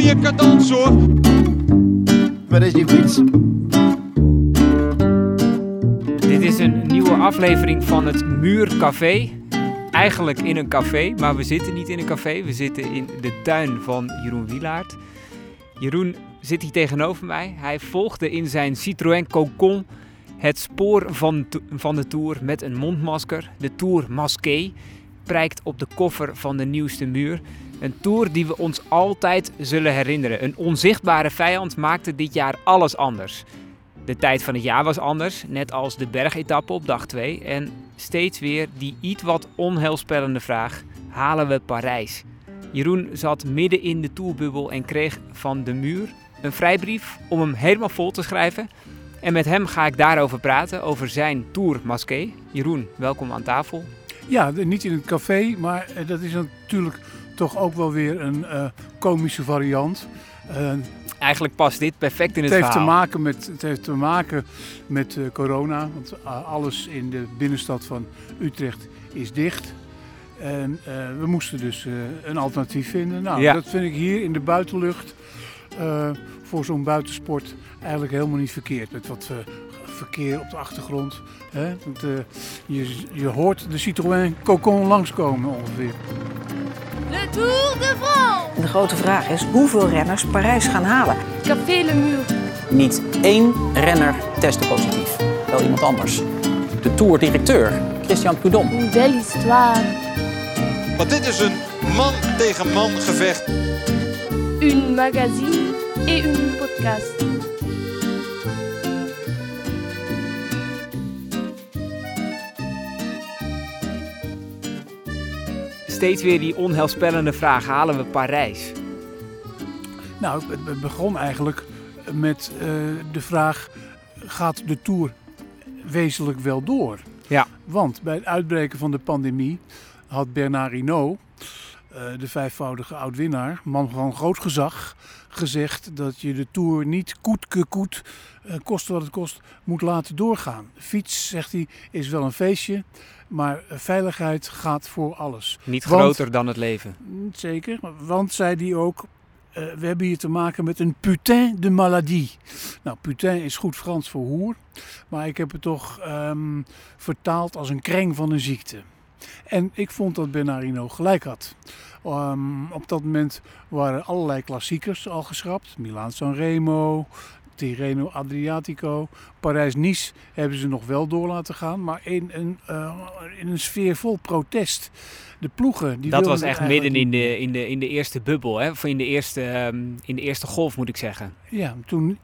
mooie cadans hoor. Waar is die fiets? Dit is een nieuwe aflevering van het Muurcafé. Eigenlijk in een café, maar we zitten niet in een café. We zitten in de tuin van Jeroen Wielaert. Jeroen zit hier tegenover mij. Hij volgde in zijn Citroën Cocon het spoor van, van de Tour met een mondmasker. De Tour Masqué prijkt op de koffer van de nieuwste muur. Een tour die we ons altijd zullen herinneren. Een onzichtbare vijand maakte dit jaar alles anders. De tijd van het jaar was anders, net als de bergetappe op dag 2. En steeds weer die iets wat onheilspellende vraag: halen we Parijs? Jeroen zat midden in de tourbubbel en kreeg van de muur een vrijbrief om hem helemaal vol te schrijven. En met hem ga ik daarover praten, over zijn Tour Masqué. Jeroen, welkom aan tafel. Ja, niet in het café, maar eh, dat is natuurlijk toch ook wel weer een uh, komische variant. Uh, Eigenlijk past dit perfect in het, het heeft verhaal. Te maken met, het heeft te maken met uh, corona, want alles in de binnenstad van Utrecht is dicht. En we moesten dus een alternatief vinden. Nou, ja. dat vind ik hier in de buitenlucht voor zo'n buitensport eigenlijk helemaal niet verkeerd. Met wat verkeer op de achtergrond. Hè? Want, uh, je, je hoort de Citroën Cocon langskomen ongeveer. Le Tour de France! En de grote vraag is hoeveel renners Parijs gaan halen. Café Le Mur. Niet één renner testte positief. Wel iemand anders. De Tour-directeur, Christian Prudhomme. Une belle histoire. Want dit is een man tegen man gevecht. Une magazine et une podcast. Steeds weer die onheilspellende vraag: halen we Parijs? Nou, het begon eigenlijk met uh, de vraag: gaat de tour wezenlijk wel door? Ja. Want bij het uitbreken van de pandemie had Bernard Hinault, uh, de vijfvoudige oud-winnaar, man van groot gezag, gezegd dat je de tour niet koet koet, uh, koste wat het kost, moet laten doorgaan. Fiets, zegt hij, is wel een feestje. Maar veiligheid gaat voor alles. Niet want, groter dan het leven. Zeker, want zei hij ook, uh, we hebben hier te maken met een putain de maladie. Nou, putain is goed Frans voor hoer, maar ik heb het toch um, vertaald als een kreng van een ziekte. En ik vond dat Bernardino gelijk had. Um, op dat moment waren allerlei klassiekers al geschrapt. Milaan-San Remo, Tirreno Adriatico, Parijs-Nice hebben ze nog wel door laten gaan, maar in een, uh, in een sfeer vol protest. De ploegen. Die dat was echt midden in de, in, de, in de eerste bubbel, hè? of in de eerste, um, in de eerste golf moet ik zeggen. Ja, toen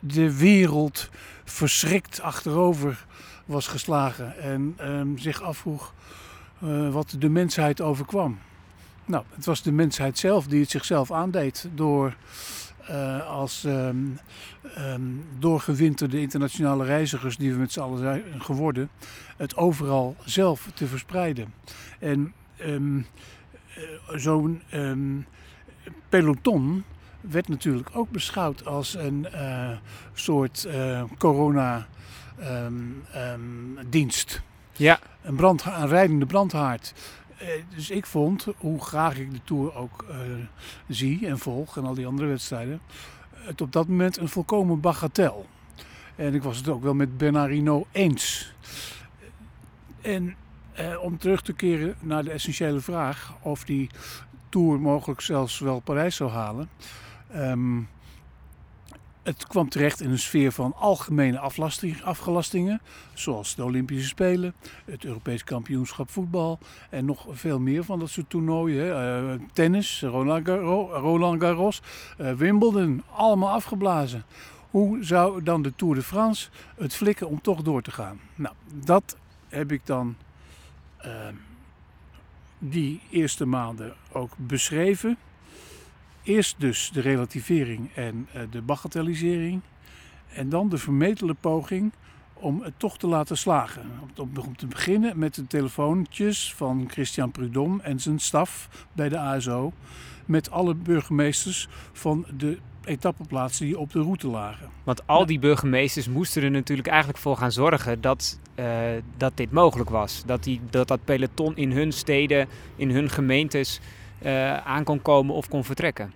de wereld verschrikt achterover was geslagen en um, zich afvroeg uh, wat de mensheid overkwam. Nou, het was de mensheid zelf die het zichzelf aandeed door uh, als um, um, doorgewinterde internationale reizigers die we met z'n allen zijn geworden, het overal zelf te verspreiden. En um, uh, zo'n peloton werd natuurlijk ook beschouwd als een uh, soort corona-dienst. ja. Een, brand, een rijdende brandhaard. Dus ik vond, hoe graag ik de Tour ook uh, zie en volg en al die andere wedstrijden, het op dat moment een volkomen bagatel. En ik was het ook wel met Bernardino eens. En eh, om terug te keren naar de essentiële vraag of die Tour mogelijk zelfs wel Parijs zou halen. Um, het kwam terecht in een sfeer van algemene afgelastingen, zoals de Olympische Spelen, het Europees kampioenschap voetbal en nog veel meer van dat soort toernooien. Uh, tennis, Roland Garros, uh, Wimbledon, allemaal afgeblazen. Hoe zou dan de Tour de France het flikken om toch door te gaan? Nou, dat heb ik dan uh, die eerste maanden ook beschreven. Eerst dus de relativering en uh, de bagatellisering. En dan de vermetele poging om het toch te laten slagen. Om, te beginnen met de telefoontjes van Christian Prudhomme en zijn staf bij de ASO. Met alle burgemeesters van de etappeplaatsen die op de route lagen. Want al die burgemeesters moesten er natuurlijk eigenlijk voor gaan zorgen dat, uh, dat dit mogelijk was. Dat, die, dat dat peloton in hun steden, in hun gemeentes aan kon komen of kon vertrekken.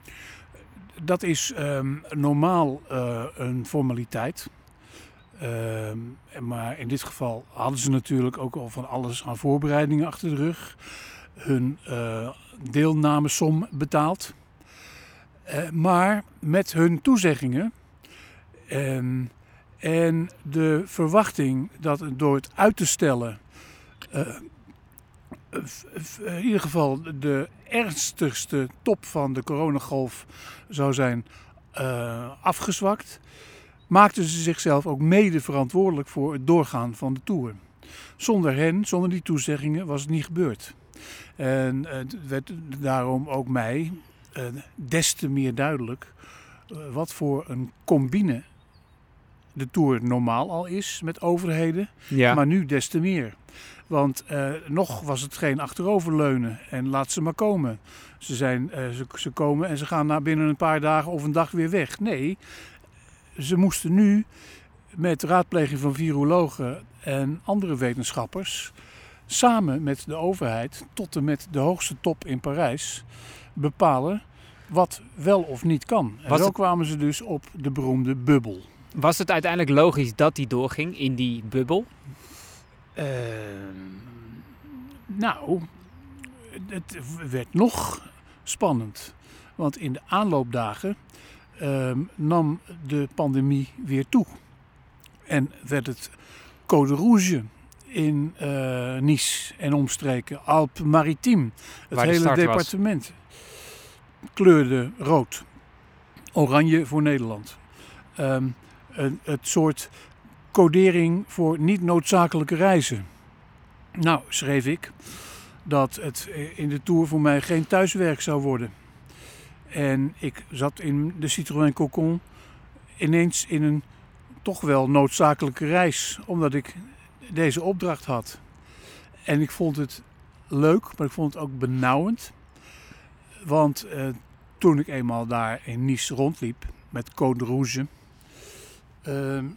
dat is ehm, normaal eh, een formaliteit. Ehm, maar in dit geval hadden ze natuurlijk ook al van alles aan voorbereidingen achter de rug. Hun eh, deelnamesom betaald. Eh, maar met hun toezeggingen ehm, en de verwachting dat door het uit te stellen eh, in ieder geval de ernstigste top van de coronagolf zou zijn eh, afgezwakt, maakten ze zichzelf ook mede verantwoordelijk voor het doorgaan van de Tour. Zonder hen, zonder die toezeggingen, was het niet gebeurd. En het werd daarom ook mij eh, des te meer duidelijk eh, wat voor een combine de Tour normaal al is met overheden. Ja. Maar nu des te meer. Want eh, nog was het geen achteroverleunen en laat ze maar komen. Ze, zijn, eh, ze, ze komen en ze gaan na binnen een paar dagen of een dag weer weg. Nee, ze moesten nu met raadpleging van virologen en andere wetenschappers... samen met de overheid tot en met de hoogste top in Parijs bepalen wat wel of niet kan. En Was zo het- kwamen ze dus op de beroemde bubbel. Was het uiteindelijk logisch dat die doorging in die bubbel? Ehm, nou, het werd nog spannend. Want in de aanloopdagen ehm, nam de pandemie weer toe. En werd het code rouge in eh, Nice en omstreken. Alpes Maritime, het Waar de hele was. departement, kleurde rood. Oranje voor Nederland. Ehm, een, het soort codering voor niet noodzakelijke reizen. Nou, schreef ik dat het in de Tour voor mij geen thuiswerk zou worden. En ik zat in de Citroën Cocon ineens in een toch wel noodzakelijke reis, omdat ik deze opdracht had. En ik vond het leuk, maar ik vond het ook benauwend. Want eh, toen ik eenmaal daar in Nice rondliep met Code Rouge,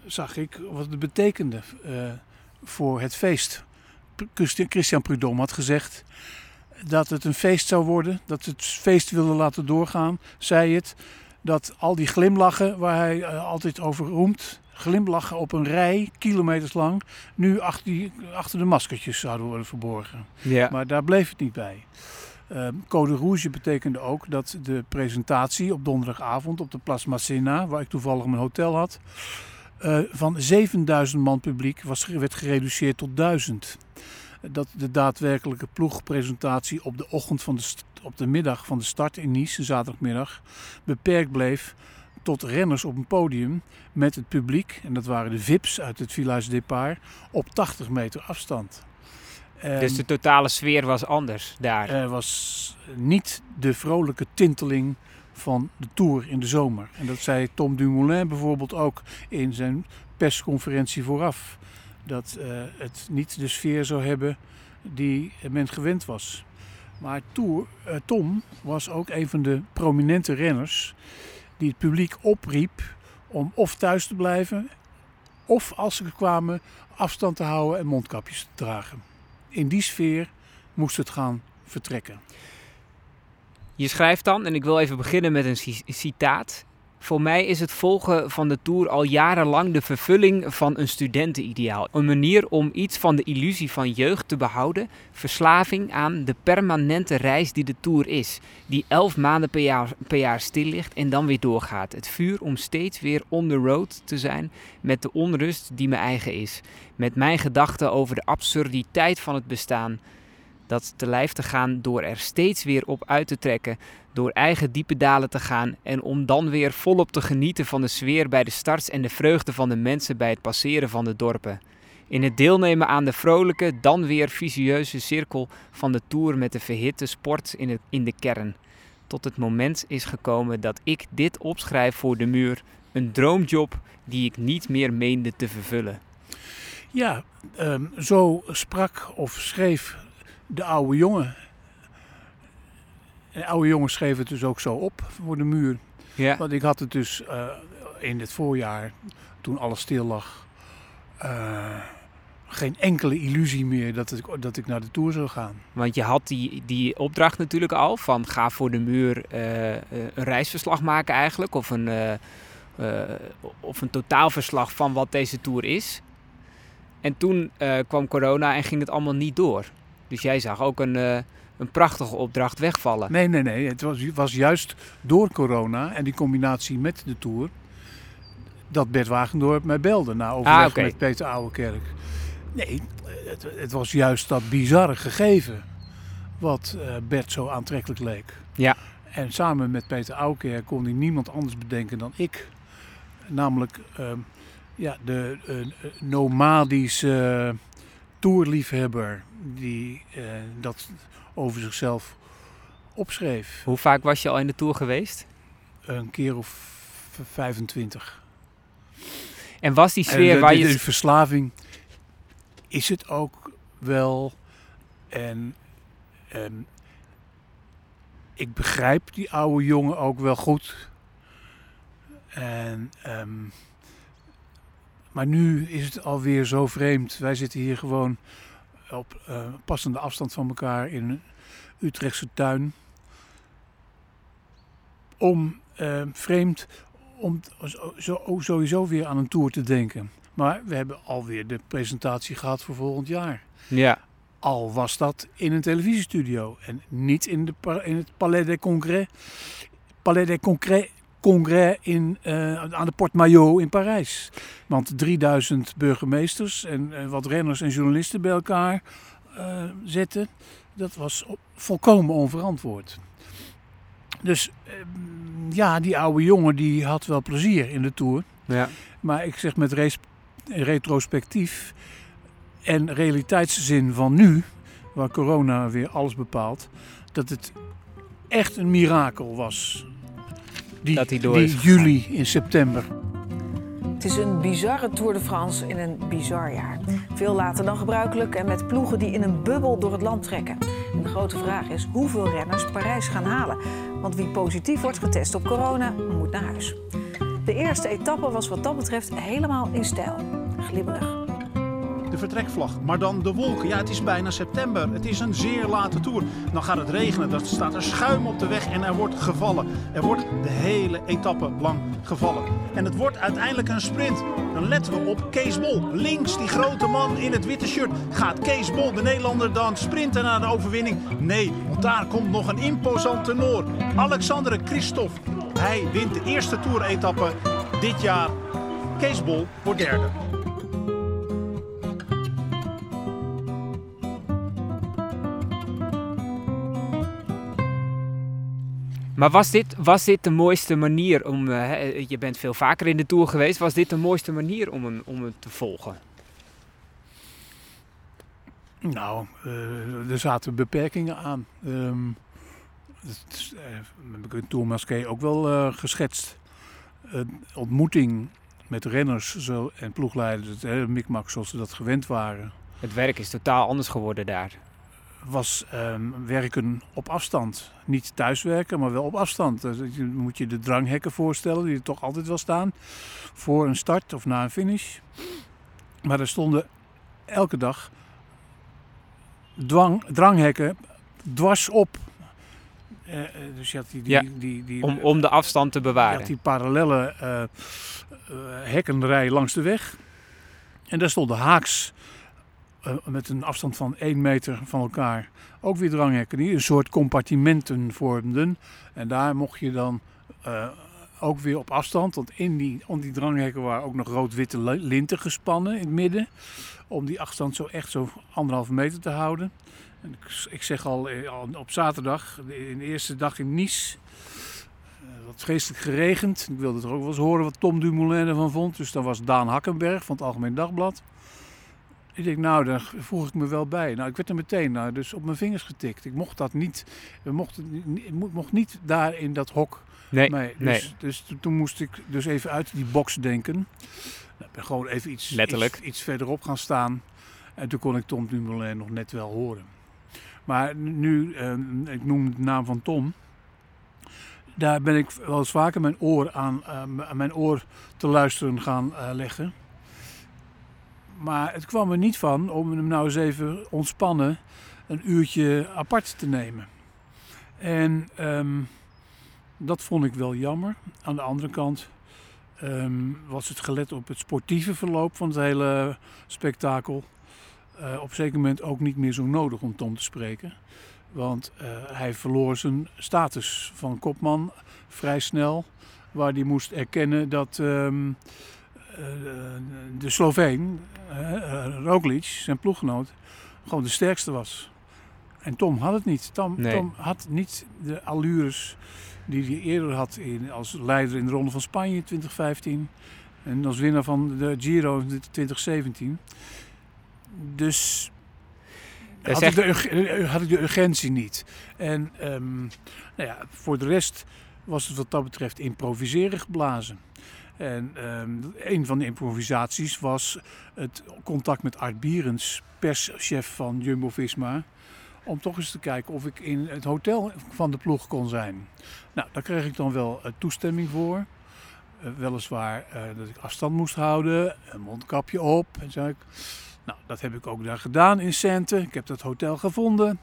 zag ik wat het betekende eh, voor het feest. Christi- Christian Prudhomme had gezegd dat het een feest zou worden, dat het feest wilde laten doorgaan, zei het. Dat al die glimlachen waar hij eh, altijd over roemt, glimlachen op een rij, kilometers lang, nu achter, die, achter de maskertjes zouden worden verborgen. Ja. Maar daar bleef het niet bij. Ehm, Code Rouge betekende ook dat de presentatie op donderdagavond op de Place Masséna, waar ik toevallig mijn hotel had, eh, van 7000 man publiek was, werd gereduceerd tot 1000. Dat de daadwerkelijke ploegpresentatie op de, ochtend van de, op de middag van de start in Nice, zaterdagmiddag, beperkt bleef tot renners op een podium met het publiek, en dat waren de VIP's uit het Village Départ, op 80 meter afstand. En- Dus de totale sfeer was anders daar. er was niet de vrolijke tinteling van de Tour in de zomer. En dat zei Tom Dumoulin bijvoorbeeld ook in zijn persconferentie vooraf. Dat eh, het niet de sfeer zou hebben die men gewend was. Maar Tour, eh, Tom was ook een van de prominente renners die het publiek opriep om of thuis te blijven... of als ze kwamen afstand te houden en mondkapjes te dragen. In die sfeer moest het gaan vertrekken. Je schrijft dan, en ik wil even beginnen met een ci- citaat. Voor mij is het volgen van de Tour al jarenlang de vervulling van een studentenideaal. Een manier om iets van de illusie van jeugd te behouden. Verslaving aan de permanente reis die de Tour is. Die elf maanden per jaar, per jaar stil ligt en dan weer doorgaat. Het vuur om steeds weer on the road te zijn met de onrust die mijn eigen is. Met mijn gedachten over de absurditeit van het bestaan dat te lijf te gaan door er steeds weer op uit te trekken, door eigen diepe dalen te gaan en om dan weer volop te genieten van de sfeer bij de starts en de vreugde van de mensen bij het passeren van de dorpen. In het deelnemen aan de vrolijke, dan weer vicieuze cirkel van de tour met de verhitte sport in, het, in de kern. Tot het moment is gekomen dat ik dit opschrijf voor de muur, een droomjob die ik niet meer meende te vervullen. Ja, ehm, zo sprak of schreef de oude jongen. En de oude jongen schreef het dus ook zo op voor de muur. Ja. Want ik had het dus eh, in het voorjaar, toen alles stil lag, eh, geen enkele illusie meer dat ik, dat ik naar de Tour zou gaan. Want je had die, die opdracht natuurlijk al van ga voor de muur eh, een reisverslag maken eigenlijk. Of een, of een totaalverslag van wat deze Tour is. En toen kwam corona en ging het allemaal niet door. Dus jij zag ook een, eh, een prachtige opdracht wegvallen. Nee, nee, nee. Het was, was juist door corona en die combinatie met de Tour... dat Bert Wagendorp mij belde na overleg Ah, met Peter Ouwekerk. Nee, het, het was juist dat bizarre gegeven wat eh, Bert zo aantrekkelijk leek. Ja. En samen met Peter Ouwekerk kon hij niemand anders bedenken dan ik. Namelijk ehm, ja, de eh, nomadische toerliefhebber die eh, dat over zichzelf opschreef. Hoe vaak was je al in de Tour geweest? Een keer of v- 25. En was die sfeer waar de- je... de verslaving is het ook wel. En ehm, ik begrijp die oude jongen ook wel goed. En, ehm, maar nu is het alweer zo vreemd. Wij zitten hier gewoon op eh, passende afstand van elkaar in een Utrechtse tuin. Om eh, vreemd om zo, sowieso weer aan een tour te denken. Maar we hebben alweer de presentatie gehad voor volgend jaar. Ja, Al was dat in een televisiestudio en niet in, de, in het Palais des Congrès. Palais des Congrès, Congrès in, eh, aan de Porte Maillot in Parijs. Want 3000 burgemeesters en eh, wat renners en journalisten bij elkaar eh, zetten, dat was volkomen onverantwoord. Dus eh, ja, die oude jongen die had wel plezier in de Tour. ja. Maar ik zeg met res- retrospectief en realiteitszin van nu, waar corona weer alles bepaalt, dat het echt een mirakel was. Die, Dat hij door die is gegaan. juli in september. Het is een bizarre Tour de France in een bizar jaar. Veel later dan gebruikelijk en met ploegen die in een bubbel door het land trekken. En de grote vraag is hoeveel renners Parijs gaan halen. Want wie positief wordt getest op corona, moet naar huis. De eerste etappe was wat dat betreft helemaal in stijl. Glibberig. De vertrekvlag, maar dan de wolken. Ja, het is bijna september. Het is een zeer late tour. Dan gaat het regenen, dan staat er schuim op de weg en er wordt gevallen. Er wordt de hele etappe lang gevallen. En het wordt uiteindelijk een sprint. Dan letten we op Kees Bol. Links, die grote man in het witte shirt. Gaat Kees Bol, de Nederlander, dan sprinten naar de overwinning? Nee, want daar komt nog een imposante Noor. Alexander Christophe. Hij wint de eerste tour-etappe dit jaar. Kees Bol wordt derde. Maar was dit, was dit de mooiste manier om... eh, je bent veel vaker in de Tour geweest. Was dit de mooiste manier om hem, om hem te volgen? Nou, eh, er zaten beperkingen aan. Ehm dat eh, heb ik in Tour ook wel eh, geschetst. Ontmoeting met renners zo, en ploegleiders, het hele mikmak zoals ze dat gewend waren. Het werk is totaal anders geworden daar. Was ehm, werken op afstand. Niet thuiswerken, maar wel op afstand. Dus je moet je de dranghekken voorstellen, die er toch altijd wel staan. Voor een start of na een finish. Maar er stonden elke dag dwang, dranghekken dwars op. Eh, eh, dus je had die, die, Ja, die, die, Om, om de afstand te je bewaren. had die parallelle eh, eh, hekkenrij langs de weg. En daar stonden haaks eh, met een afstand van 1 meter van elkaar ook weer dranghekken die een soort compartimenten vormden. En daar mocht je dan eh, ook weer op afstand, want in die, om die dranghekken waren ook nog rood-witte li- linten gespannen in het midden. Om die afstand zo echt zo anderhalve meter te houden. En ik, zeg al, eh, al op zaterdag, in de eerste dag in Nice, wat vreselijk geregend. Ik wilde er ook wel eens horen wat Tom Dumoulin ervan vond. Dus dan was Daan Hakkenberg van het Algemeen Dagblad. Ik denk, nou, daar voeg ik me wel bij. Nou, ik werd er meteen nou, dus op mijn vingers getikt. Ik mocht dat niet. Ik mo- mocht niet daar in dat hok. Nee, mee. nee. Dus, dus to- toen moest ik dus even uit die box denken. Nou, ik ben gewoon even iets, Letterlijk. Iets, iets verderop gaan staan. En toen kon ik Tom Dumoulin nog net wel horen. Maar nu, eh, ik noem de naam van Tom. Daar ben ik wel eens vaker mijn oor aan, eh, m- mijn oor te luisteren gaan eh, leggen. Maar het kwam er niet van om hem nou eens even ontspannen een uurtje apart te nemen. En ehm, dat vond ik wel jammer. Aan de andere kant ehm, was het gelet op het sportieve verloop van het hele spektakel. eh, op een zeker moment ook niet meer zo nodig om Tom te spreken. Want eh, hij verloor zijn status van kopman vrij snel. Waar hij moest erkennen dat ehm, eh, de Sloveen, eh, eh, Roglic, zijn ploeggenoot, gewoon de sterkste was. En Tom had het niet. Tom, Nee. Tom had niet de allures die hij eerder had in, als leider in de Ronde van Spanje 2015. En als winnaar van de Giro in 2017. Dus had, is ik de, had ik de urgentie niet. En ehm, nou ja, voor de rest was het wat dat betreft improviseren geblazen. En ehm, een van de improvisaties was het contact met Art Bierens, perschef van Jumbo-Visma. Om toch eens te kijken of ik in het hotel van de ploeg kon zijn. Nou, daar kreeg ik dan wel eh, toestemming voor. Eh, weliswaar eh, dat ik afstand moest houden, een mondkapje op. En ik, nou, dat heb ik ook daar gedaan in Sente. Ik heb dat hotel gevonden.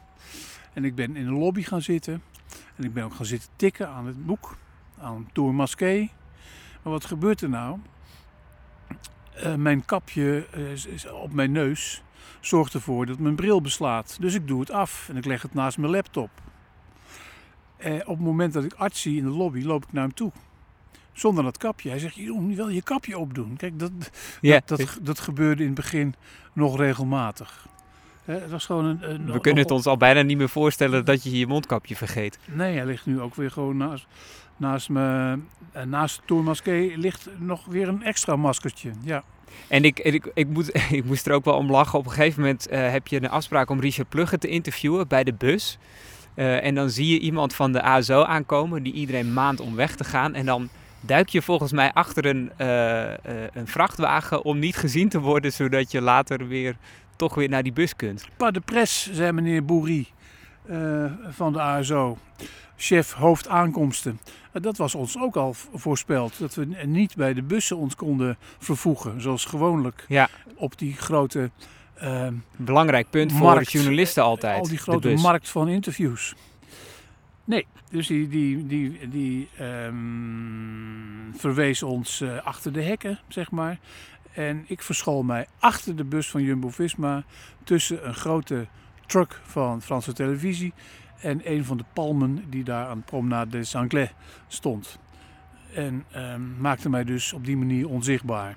En ik ben in de lobby gaan zitten. En ik ben ook gaan zitten tikken aan het boek, aan Tour Masqué. Maar wat gebeurt er nou? Eh, mijn kapje eh, op mijn neus zorgt ervoor dat mijn bril beslaat. Dus ik doe het af en ik leg het naast mijn laptop. Eh, op het moment dat ik arts zie in de lobby, loop ik naar hem toe. Zonder dat kapje. Hij zegt, je moet wel je kapje opdoen. Kijk, dat, dat, dat, dat gebeurde in het begin nog regelmatig. Was een- we kunnen het ons al bijna niet meer voorstellen dat je je mondkapje vergeet. Nee, hij ligt nu ook weer gewoon naast, naast me. En naast het tourmasqué ligt nog weer een extra maskertje. Ja. En ik, ik, ik, moet, ik moest er ook wel om lachen. Op een gegeven moment eh, heb je een afspraak om Richard Plugge te interviewen bij de bus. Eh, en dan zie je iemand van de ASO aankomen die iedereen maand om weg te gaan. En dan duik je volgens mij achter een, eh, eh, een vrachtwagen om niet gezien te worden, zodat je later weer toch weer naar die bus kunt. Pas de pres, zei meneer Bourri eh, van de ASO. Chef hoofdaankomsten. Eh, Dat was ons ook al voorspeld. Dat we niet bij de bussen ons konden vervoegen. Zoals gewoonlijk Ja. op die grote, eh, Belangrijk punt voor Markt. journalisten altijd. al die de grote markt van interviews. Nee, dus die, die, die, die ehm, verwees ons eh, achter de hekken, zeg maar. En ik verschool mij achter de bus van Jumbo-Visma tussen een grote truck van Franse televisie en een van de palmen die daar aan Promenade des Anglais stond. En ehm, maakte mij dus op die manier onzichtbaar.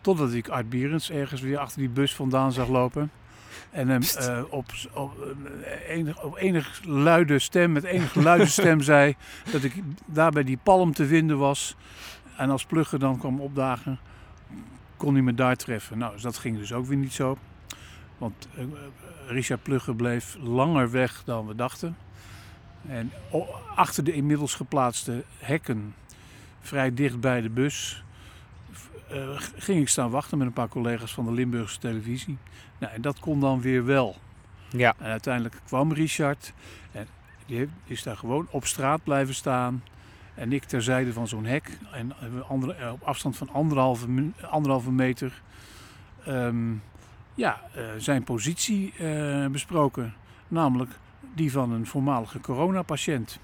Totdat ik Art Bierens ergens weer achter die bus vandaan zag lopen. En hem eh, op, op, eh, enig, op enig luide stem, met enige luide stem zei dat ik daar bij die palm te vinden was. En als Plugger dan kwam opdagen, kon hij me daar treffen. Nou, dus dat ging dus ook weer niet zo. Want eh, Richard Plugger bleef langer weg dan we dachten. En achter de inmiddels geplaatste hekken, vrij dicht bij de bus, eh, ging ik staan wachten met een paar collega's van de Limburgse televisie. Nou, en dat kon dan weer wel. Ja. En uiteindelijk kwam Richard en die is daar gewoon op straat blijven staan. En ik terzijde van zo'n hek en andere, op afstand van anderhalve meter ehm, ja, eh, zijn positie eh, besproken. Namelijk die van een voormalige coronapatiënt.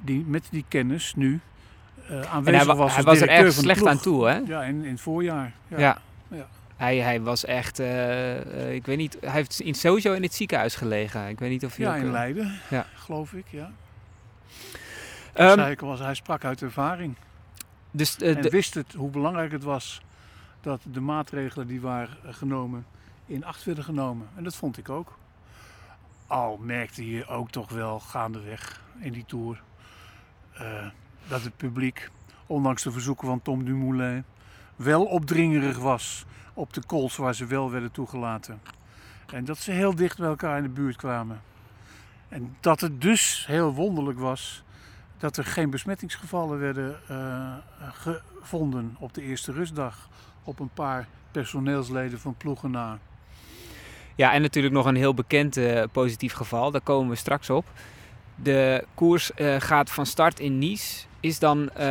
Die met die kennis nu eh, aanwezig hij, wa- was hij was er de slecht aan toe, hè? Ja, in, in het voorjaar. Ja. Ja. Ja. Hij, hij was echt, ik weet niet, hij heeft in, sowieso in het ziekenhuis gelegen. Ik weet niet of hij Ja, ook, in Leiden, Ja. geloof ik. Ja. Ehm, was, hij sprak uit ervaring. dus en de- wist het hoe belangrijk het was dat de maatregelen die waren genomen in acht werden genomen. En dat vond ik ook. Al merkte je ook toch wel gaandeweg in die tour eh, dat het publiek, ondanks de verzoeken van Tom Dumoulin, wel opdringerig was op de kools waar ze wel werden toegelaten. En dat ze heel dicht bij elkaar in de buurt kwamen. En dat het dus heel wonderlijk was dat er geen besmettingsgevallen werden eh, gevonden op de eerste rustdag. Op een paar personeelsleden van ploegen na. Ja, en natuurlijk nog een heel bekend eh, positief geval. Daar komen we straks op. De koers eh, gaat van start in Nice. is dan, eh,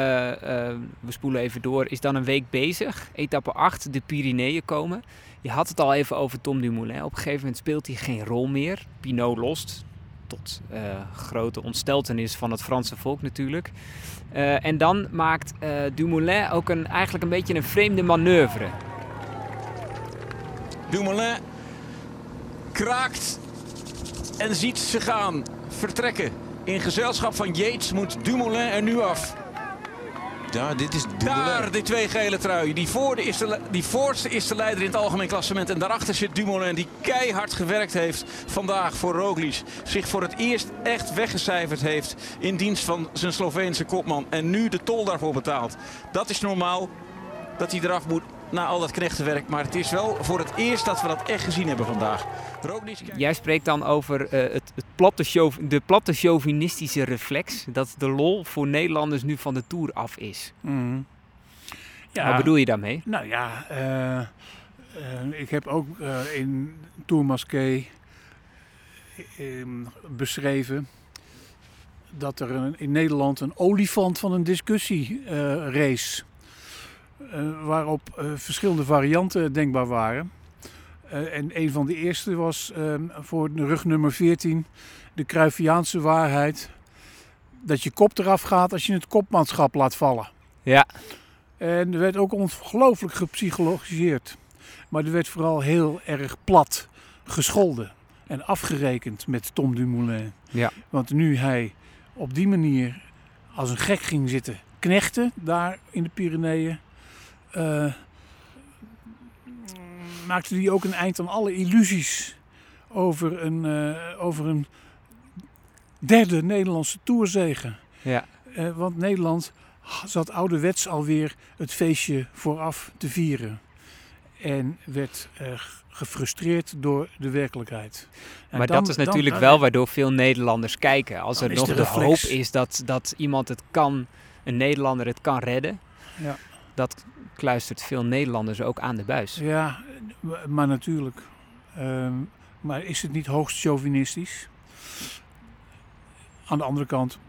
we spoelen even door, is dan een week bezig. Etappe 8, de Pyreneeën komen. Je had het al even over Tom Dumoulin. Op een gegeven moment speelt hij geen rol meer. Pinot lost, tot eh, grote ontsteltenis van het Franse volk natuurlijk. Eh, en dan maakt eh, Dumoulin ook een, eigenlijk een beetje een vreemde manoeuvre. Dumoulin kraakt en ziet ze gaan vertrekken. In gezelschap van Yates moet Dumoulin er nu af. Ja, dit is Daar die twee gele truien. Die, voor de is de, die voorste is de leider in het algemeen klassement. En daarachter zit Dumoulin die keihard gewerkt heeft vandaag voor Roglic. Zich voor het eerst echt weggecijferd heeft in dienst van zijn Sloveense kopman. En nu de tol daarvoor betaalt. Dat is normaal dat hij eraf moet na al dat knechtenwerk. Maar het is wel voor het eerst dat we dat echt gezien hebben vandaag. Roglic Jij spreekt dan over eh, het, het platte chauv- de platte chauvinistische reflex. Dat de lol voor Nederlanders nu van de Tour af is. Mhm. Ja, Wat bedoel je daarmee? Nou ja, eh, eh, ik heb ook eh, in Tour Masqué eh, beschreven dat er een, in Nederland een olifant van een discussie eh, race. eh, waarop eh, verschillende varianten denkbaar waren. Eh, en een van de eerste was eh, voor de rug nummer 14 de Cruyffiaanse waarheid. Dat je kop eraf gaat als je het kopmanschap laat vallen. Ja. En er werd ook ongelooflijk gepsychologiseerd. Maar er werd vooral heel erg plat gescholden en afgerekend met Tom Dumoulin. Ja. Want nu hij op die manier als een gek ging zitten knechten daar in de Pyreneeën, eh, maakte hij ook een eind aan alle illusies over een, eh, over een derde Nederlandse toerzegen. Ja. Eh, want Nederland zat ouderwets alweer het feestje vooraf te vieren. En werd gefrustreerd door de werkelijkheid. En maar dan- dat is natuurlijk dan- wel waardoor veel Nederlanders kijken. Als er nog de de, hoop is dat, dat iemand het kan, een Nederlander het kan redden. Ja. Dat kluistert veel Nederlanders ook aan de buis. Ja, maar natuurlijk. Ehm, maar is het niet hoogst chauvinistisch? Aan de andere kant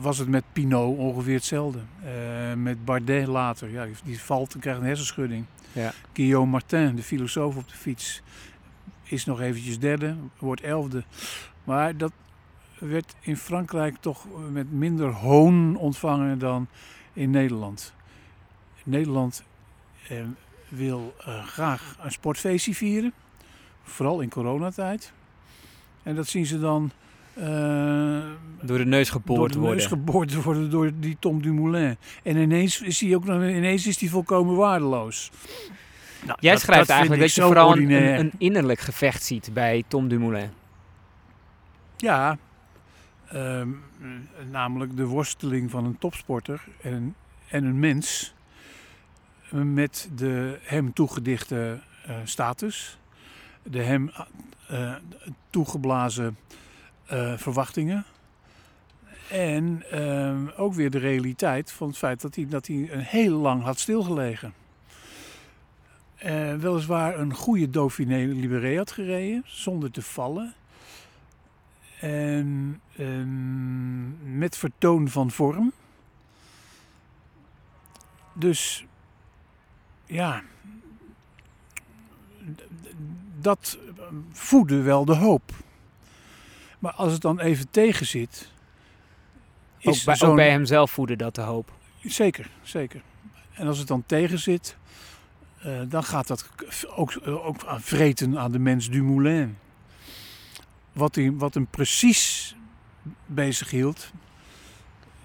was het met Pinot ongeveer hetzelfde. Eh, met Bardet later. Ja, die- die valt en krijgt een hersenschudding. Ja. Guillaume Martin, de filosoof op de fiets, is nog eventjes derde, wordt elfde. Maar dat werd in Frankrijk toch met minder hoon ontvangen dan in Nederland. Nederland eh, wil eh, graag een sportfeestje vieren, vooral in coronatijd. En dat zien ze dan eh, Door de neus geboord door de worden. neus geboord worden door die Tom Dumoulin. En ineens is hij ook nog, ineens is hij volkomen waardeloos. Nou, Jij dat- schrijft dat eigenlijk dat je vooral een, ordinair. een, een innerlijk gevecht ziet bij Tom Dumoulin. Ja, ehm, namelijk de worsteling van een topsporter en, en een mens met de hem toegedichte eh, status, de hem eh, toegeblazen eh, verwachtingen en ook weer de realiteit van het feit dat hij, dat hij een heel lang had stilgelegen. Weliswaar een goede Dauphiné Libéré had gereden, zonder te vallen. En ehm, met vertoon van vorm. Dus ja, dat voedde wel de hoop. Maar als het dan even tegen zit. Ook is bij, ook bij hemzelf voedde dat de hoop. Zeker, zeker. En als het dan tegen zit, eh, dan gaat dat ook, ook aan vreten aan de mens Dumoulin. Wat, hij, wat hem precies bezig hield,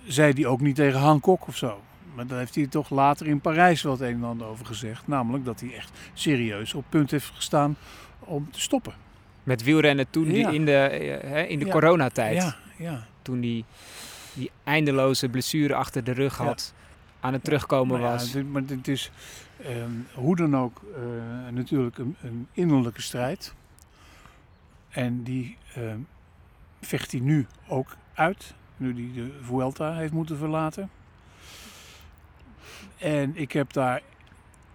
zei hij ook niet tegen Hancock of zo. Maar daar heeft hij toch later in Parijs wel het een en ander over gezegd. Namelijk dat hij echt serieus op punt heeft gestaan om te stoppen. Met wielrennen toen die in de, eh, hè, in de Ja. coronatijd. Ja, ja. Toen die, die eindeloze blessure achter de rug had. Aan het terugkomen Maar was. dit- maar dit is ehm, hoe dan ook eh, natuurlijk een, een innerlijke strijd. En die ehm, vecht hij nu ook uit, nu hij de Vuelta heeft moeten verlaten. En ik heb daar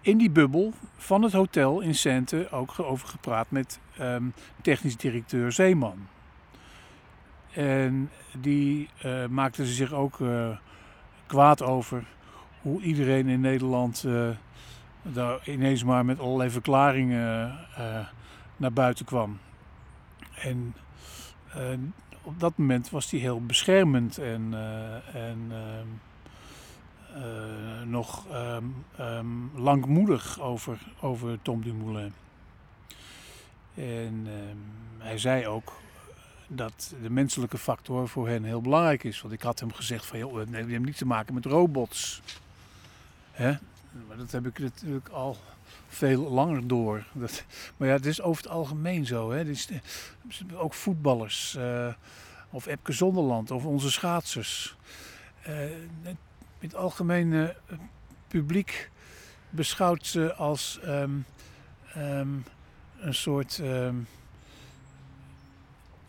in die bubbel van het hotel in Cente ook over gepraat met ehm, technisch directeur Zeeman. En die eh, maakte zich ook eh, kwaad over hoe iedereen in Nederland eh, daar ineens maar met allerlei verklaringen naar buiten kwam. En op dat moment was hij heel beschermend en, en ehm, eh, nog ehm, ehm, langmoedig over, over Tom Dumoulin. En ehm, hij zei ook dat de menselijke factor voor hen heel belangrijk is. Want ik had hem gezegd van, joh, we hebben niet te maken met robots. Hè? Maar dat heb ik natuurlijk al veel langer door. Dat, maar ja, het is over het algemeen zo. Hè? Eh, ook voetballers, eh, of Epke Zonderland, of onze schaatsers. Eh, het, algemene publiek beschouwt ze als ehm, ehm, een soort ehm,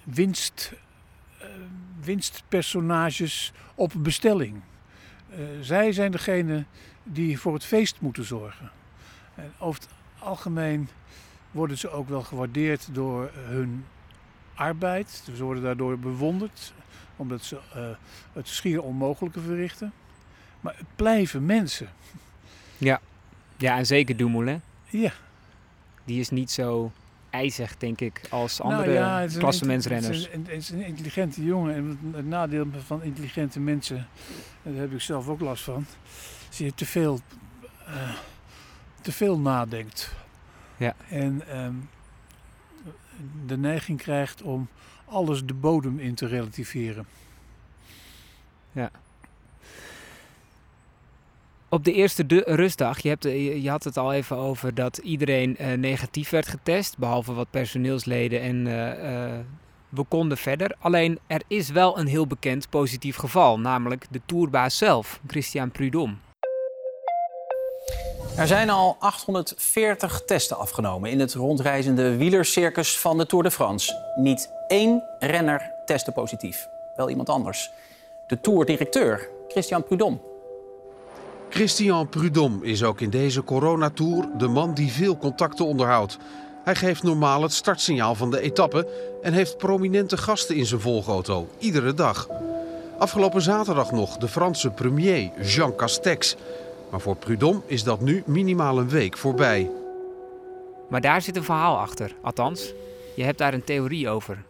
winst, eh, winstpersonages op bestelling. Eh, zij zijn degene die voor het feest moeten zorgen. En over het algemeen worden ze ook wel gewaardeerd door hun arbeid. Ze worden daardoor bewonderd, omdat ze eh, het schier onmogelijke verrichten. Maar het blijven mensen. Ja, ja en zeker Dumoulin. Ja. Die is niet zo ijzig, denk ik, als Nou andere ja, het is een klassementsrenners. Het is, een, het is een intelligente jongen. En het nadeel van intelligente mensen, en daar heb ik zelf ook last van, is dat je te veel, eh, te veel nadenkt. Ja. En ehm, de neiging krijgt om alles de bodem in te relativeren. Ja. Op de eerste rustdag, je, hebt, eh, je had het al even over dat iedereen eh, negatief werd getest, behalve wat personeelsleden en eh, we konden verder. Alleen er is wel een heel bekend positief geval, namelijk de tourbaas zelf, Christian Prudhomme. Er zijn al 840 testen afgenomen in het rondreizende wielercircus van de Tour de France. Niet één renner testte positief. Wel iemand anders. De tourdirecteur, Christian Prudhomme. Christian Prudhomme is ook in deze coronatour de man die veel contacten onderhoudt. Hij geeft normaal het startsignaal van de etappe en heeft prominente gasten in zijn volgauto, iedere dag. Afgelopen zaterdag nog de Franse premier Jean Castex. Maar voor Prudhomme is dat nu minimaal een week voorbij. Maar daar zit een verhaal achter. Althans, je hebt daar een theorie over.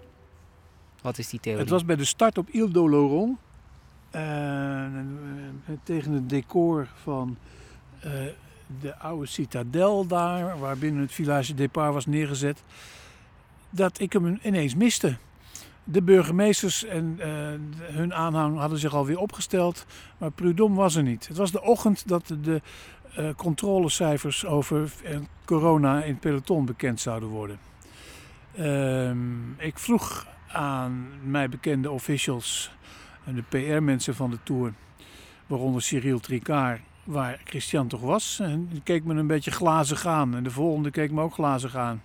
Wat is die theorie? Het was bij de start op Ile d'Oloron. Eh, tegen het decor van eh, de oude citadel daar, waar binnen het village départ was neergezet, dat ik hem ineens miste. De burgemeesters en eh, hun aanhang hadden zich alweer opgesteld, maar Prudhomme was er niet. Het was de ochtend dat de controlecijfers over corona in het peloton bekend zouden worden. Ehm, ik vroeg aan mij bekende officials en de PR-mensen van de Tour, waaronder Cyril Tricard, waar Christian toch was. En die keek me een beetje glazig aan. En de volgende keek me ook glazig aan.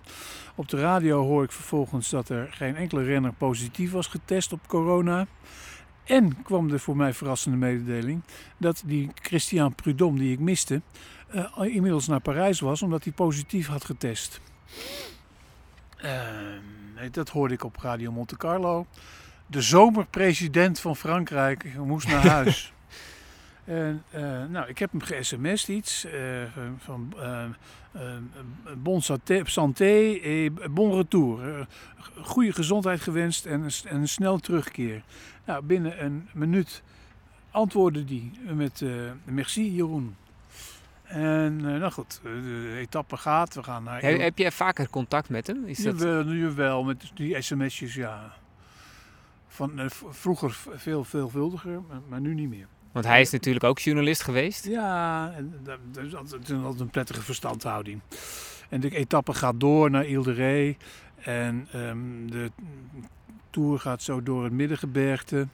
Op de radio hoor ik vervolgens dat er geen enkele renner positief was getest op corona. En kwam de voor mij verrassende mededeling dat die Christian Prudhomme die ik miste, eh, inmiddels naar Parijs was omdat hij positief had getest. Ehm, dat hoorde ik op Radio Monte Carlo. De zomerpresident van Frankrijk moest naar huis. En, eh, nou, ik heb hem ge-sms'd iets eh, van eh, bon santé, santé et bon retour. Goede gezondheid gewenst en, een en een snel terugkeer. Nou, binnen een minuut antwoordde die met merci Jeroen. En nou goed, de etappe gaat, we gaan naar... Heb, heb je vaker contact met hem? Is dat... Jawel, jawel, met die sms'jes, ja. Van, eh, vroeger veel veelvuldiger, maar, nu niet meer. Want hij is natuurlijk ook journalist geweest. Ja, en dat is altijd, altijd een prettige verstandhouding. En de etappe gaat door naar Ile de Ré. En ehm, de Tour gaat zo door het Middengebergte.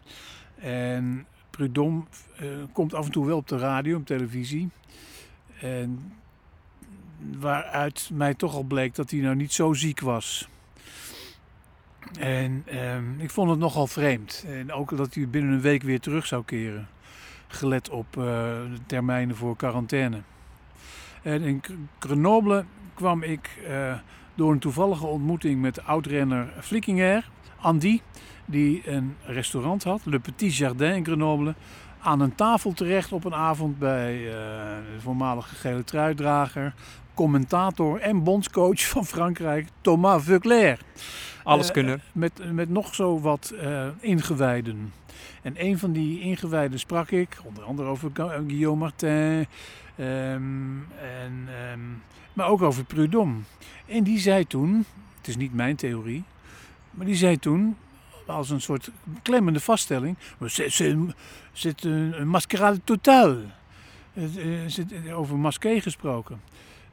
En Prudhomme eh, komt af en toe wel op de radio, op televisie. En waaruit mij toch al bleek dat hij nou niet zo ziek was. En ehm, ik vond het nogal vreemd. En ook dat hij binnen een week weer terug zou keren. Gelet op eh, de termijnen voor quarantaine. En in Gr- Grenoble kwam ik eh, door een toevallige ontmoeting met oudrenner Flickinger, Andy, die een restaurant had, Le Petit Jardin in Grenoble, aan een tafel terecht op een avond bij eh, de voormalige gele truidrager, commentator en bondscoach van Frankrijk, Thomas Veuclair. Alles Eh, kunnen. met, met nog zo wat eh, ingewijden. En een van die ingewijden sprak ik, onder andere over Gu- eh, Guillaume Martin, ehm, en, ehm, maar ook over Prudhomme. En die zei toen, het is niet mijn theorie, maar die zei toen, als een soort klemmende vaststelling, c'est een, een. Het, eh, zit over masqué gesproken.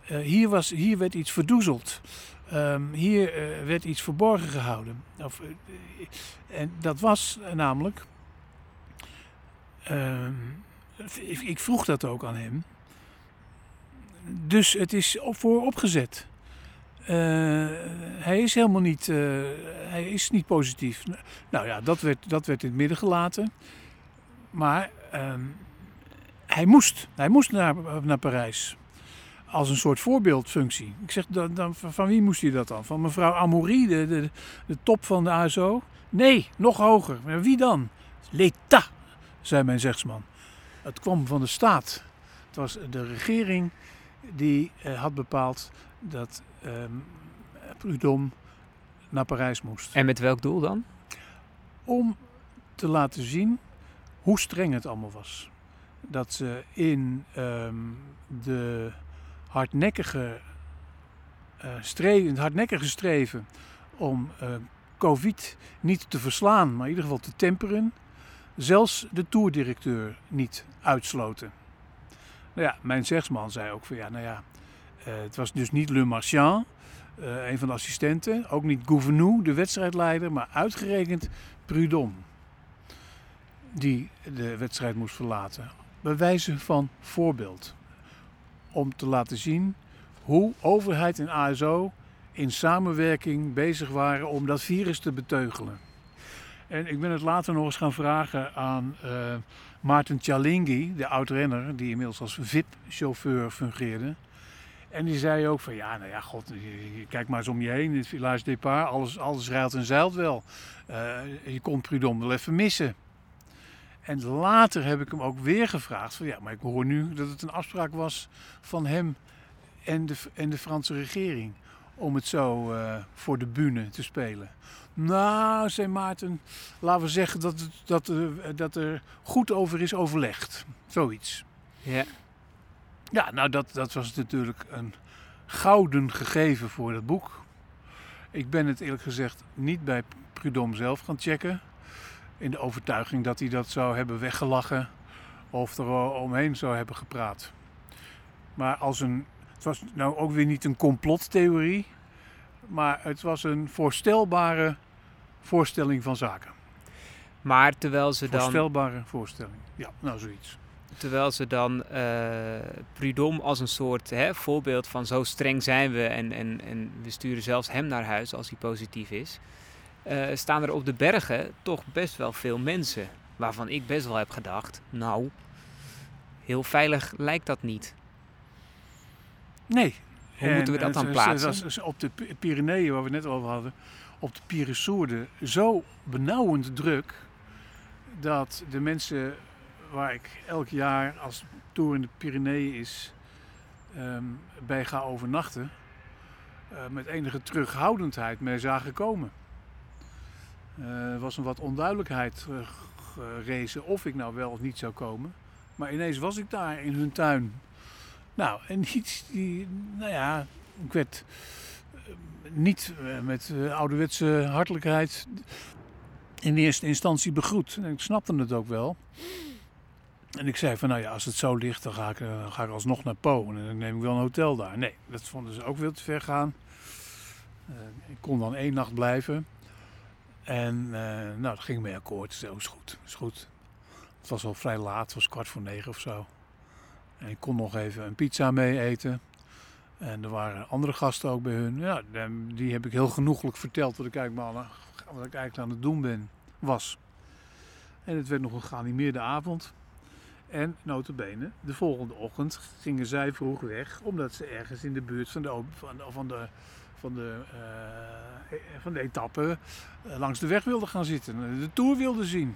Eh, hier, was, hier werd iets verdoezeld. Ehm, hier eh, werd iets verborgen gehouden. Of, eh, en dat was namelijk. ehm, ik, ik vroeg dat ook aan hem. Dus het is voor opgezet. Eh, hij is helemaal niet, eh, hij is niet positief. Nou ja, dat werd, dat werd in het midden gelaten. Maar ehm, hij moest, hij moest naar, naar Parijs. Als een soort voorbeeldfunctie. Ik zeg, dan, dan, van wie moest hij dat dan? Van mevrouw Amoury, de, de, de top van de ASO? Nee, nog hoger. Maar wie dan? L'État, zei mijn zegsman. Het kwam van de staat. Het was de regering die eh, had bepaald dat ehm Prudhomme naar Parijs moest. En met welk doel dan? Om te laten zien hoe streng het allemaal was. Dat ze in ehm, de hardnekkige, eh streven, hardnekkige om eh, COVID niet te verslaan, maar in ieder geval te temperen, zelfs de toerdirecteur niet uitsloten. Nou ja, mijn zegsman zei ook van ja, nou ja, eh, het was dus niet Le Marchand, een van de assistenten, ook niet Gouvenou, de wedstrijdleider, maar uitgerekend Prudhomme, die de wedstrijd moest verlaten. Bij wijze van voorbeeld. Om te laten zien hoe overheid en ASO in samenwerking bezig waren om dat virus te beteugelen. En ik ben het later nog eens gaan vragen aan eh Maarten Cialinghi, de oud-renner, die inmiddels als VIP-chauffeur fungeerde. En die zei ook van, ja, nou ja, god, kijk maar eens om je heen, het Village Départ, alles, alles rijlt en zeilt wel. Eh, je kon Prudhomme wel even missen. En later heb ik hem ook weer gevraagd van, ja, maar ik hoor nu dat het een afspraak was van hem en de, en de Franse regering om het zo eh, voor de bühne te spelen. Nou, zei Maarten, laten we zeggen dat, het, dat, er, dat er goed over is overlegd. Zoiets. Ja. Ja, nou dat, dat was natuurlijk een gouden gegeven voor dat boek. Ik ben het eerlijk gezegd niet bij Prudhomme zelf gaan checken. In de overtuiging dat hij dat zou hebben weggelachen of er omheen zou hebben gepraat. Maar als een, het was nou ook weer niet een complottheorie, maar het was een voorstelbare voorstelling van zaken. Maar terwijl ze dan, Voorstelbare voorstelling. Ja, nou zoiets. terwijl ze dan eh Prudhomme als een soort hè, voorbeeld van zo streng zijn we en, en, en we sturen zelfs hem naar huis als hij positief is, eh, staan er op de bergen toch best wel veel mensen. Waarvan ik best wel heb gedacht, nou, heel veilig lijkt dat niet. Nee. Hoe moeten we dat En dan plaatsen? Was op de Pyreneeën, waar we het net over hadden, op de Pyresoerde zo benauwend druk dat de mensen waar ik elk jaar als tour in de Pyreneeën is ehm, bij ga overnachten, eh, met enige terughoudendheid mee zagen komen. Eh, Er was een wat onduidelijkheid eh, gerezen of ik nou wel of niet zou komen. Maar ineens was ik daar in hun tuin. Nou, en niet, die, nou ja, ik werd eh, niet eh, met eh, ouderwetse hartelijkheid in eerste instantie begroet. En ik snapte het ook wel. En ik zei van, nou ja, als het zo ligt, dan ga ik, eh, ga ik alsnog naar Po. En dan neem ik wel een hotel daar. Nee, dat vonden ze ook veel te ver gaan. Eh, ik kon dan één nacht blijven. En eh, nou, dat ging mee akkoord. Zo is goed, is goed. Het was al vrij laat, het was kwart voor negen of zo. En ik kon nog even een pizza mee eten. En er waren andere gasten ook bij hun. Ja, die heb ik heel genoeglijk verteld wat ik eigenlijk, wat ik eigenlijk aan het doen ben, was. En het werd nog een geanimeerde avond. En notabene, de volgende ochtend gingen zij vroeg weg, omdat ze ergens in de buurt van de, van van de, van de, eh, van de etappe eh, langs de weg wilden gaan zitten. De Tour wilden zien.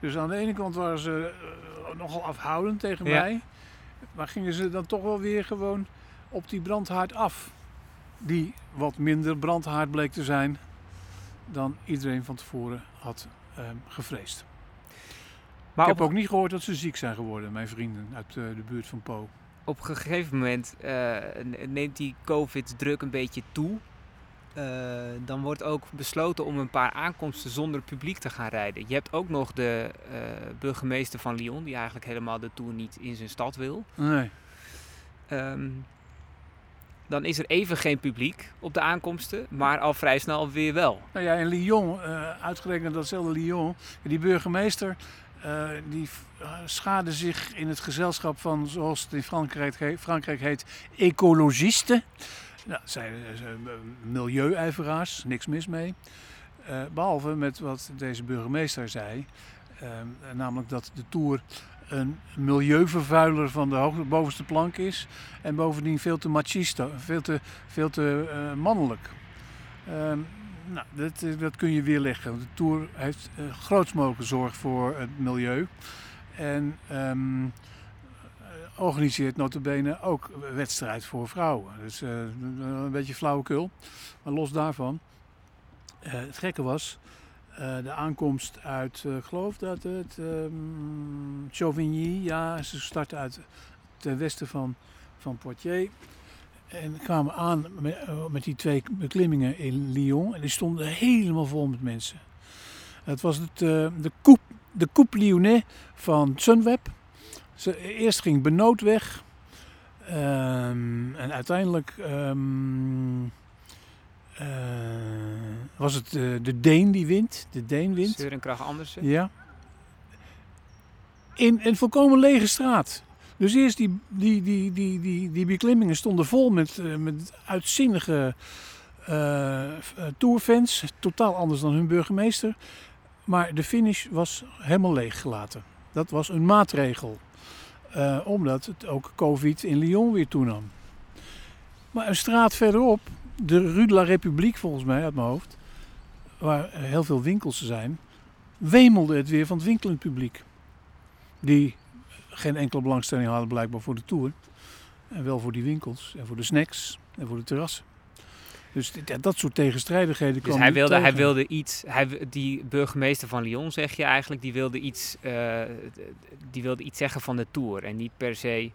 Dus aan de ene kant waren ze eh, nogal afhoudend tegen Ja. mij. Maar gingen ze dan toch wel weer gewoon op die brandhaard af. Die wat minder brandhaard bleek te zijn dan iedereen van tevoren had ehm, gevreesd. Maar ik heb ook niet gehoord dat ze ziek zijn geworden, mijn vrienden uit de buurt van Po. Op een gegeven moment eh, neemt die COVID-druk een beetje toe. Eh, dan wordt ook besloten om een paar aankomsten zonder publiek te gaan rijden. Je hebt ook nog de eh, burgemeester van Lyon, die eigenlijk helemaal de Tour niet in zijn stad wil. Nee. Ehm, dan is er even geen publiek op de aankomsten, maar al vrij snel weer wel. Nou ja, in Lyon, eh, uitgerekend datzelfde Lyon, die burgemeester eh, die uh, schade zich in het gezelschap van, zoals het in Frankrijk, he- Frankrijk heet, ecologisten. Nou, zijn eh, milieuijveraars, niks mis mee. Eh, behalve met wat deze burgemeester zei, eh, namelijk dat de Tour een milieuvervuiler van de hoogste, bovenste plank is. En bovendien veel te machista, veel te, veel te eh, mannelijk. Nou, dat, eh, dat kun je weerleggen. De Tour heeft uh, grootst mogelijke zorg voor het milieu. En eh, organiseert notabene ook wedstrijd voor vrouwen. Dus een beetje flauwekul. Maar los daarvan. het gekke was, de aankomst uit, geloof dat het ehm Chauvigny, ja, ze starten uit ten westen van, van Poitiers. En kwamen aan met, eh, met die twee beklimmingen in Lyon. En die stonden helemaal vol met mensen. Het was het, eh, de, coupe, de Coupe Lyonnais van Sunweb. Ze, eerst ging Benoot weg. Ehm, en uiteindelijk ehm, eh, was het de Deen die wint. De Deen wint. Søren Kragh Andersen. Ja. In een volkomen lege straat. Dus eerst die, die, die, die, die, die beklimmingen stonden vol met, eh, met uitzinnige eh, tourfans. Totaal anders dan hun burgemeester. Maar de finish was helemaal leeg gelaten. Dat was een maatregel. Omdat het ook COVID in Lyon weer toenam. Maar een straat verderop, de Rue de la République volgens mij uit mijn hoofd, waar heel veel winkels zijn, wemelde het weer van het winkelend publiek. Die geen enkele belangstelling hadden blijkbaar voor de Tour. En wel voor die winkels en voor de snacks en voor de terrassen. Dus dat soort tegenstrijdigheden Dus hij wilde, hij wilde iets, hij, die burgemeester van Lyon zeg je eigenlijk, die wilde iets, eh, die wilde iets zeggen van de Tour. En niet per se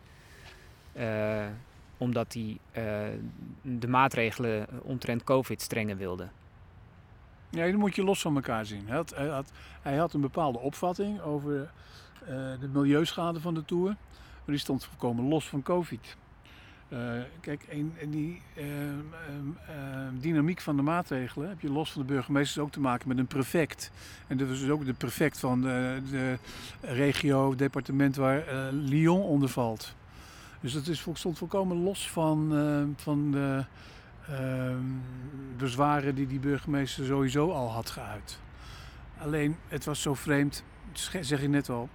eh, omdat hij eh, de maatregelen omtrent COVID strenger wilde. Ja, die moet je los van elkaar zien. Hij had, hij had, hij had een bepaalde opvatting over de milieuschade van de Tour. Maar die stond volkomen los van COVID. Eh, kijk, in, die ehm, ehm, ehm, dynamiek van de maatregelen heb je los van de burgemeesters ook te maken met een prefect. En dat is dus ook de prefect van de, de regio, departement waar eh, Lyon onder valt. Dus dat is, stond volkomen los van, eh, van de bezwaren die die burgemeester sowieso al had geuit. Alleen, het was zo vreemd, zeg je net al,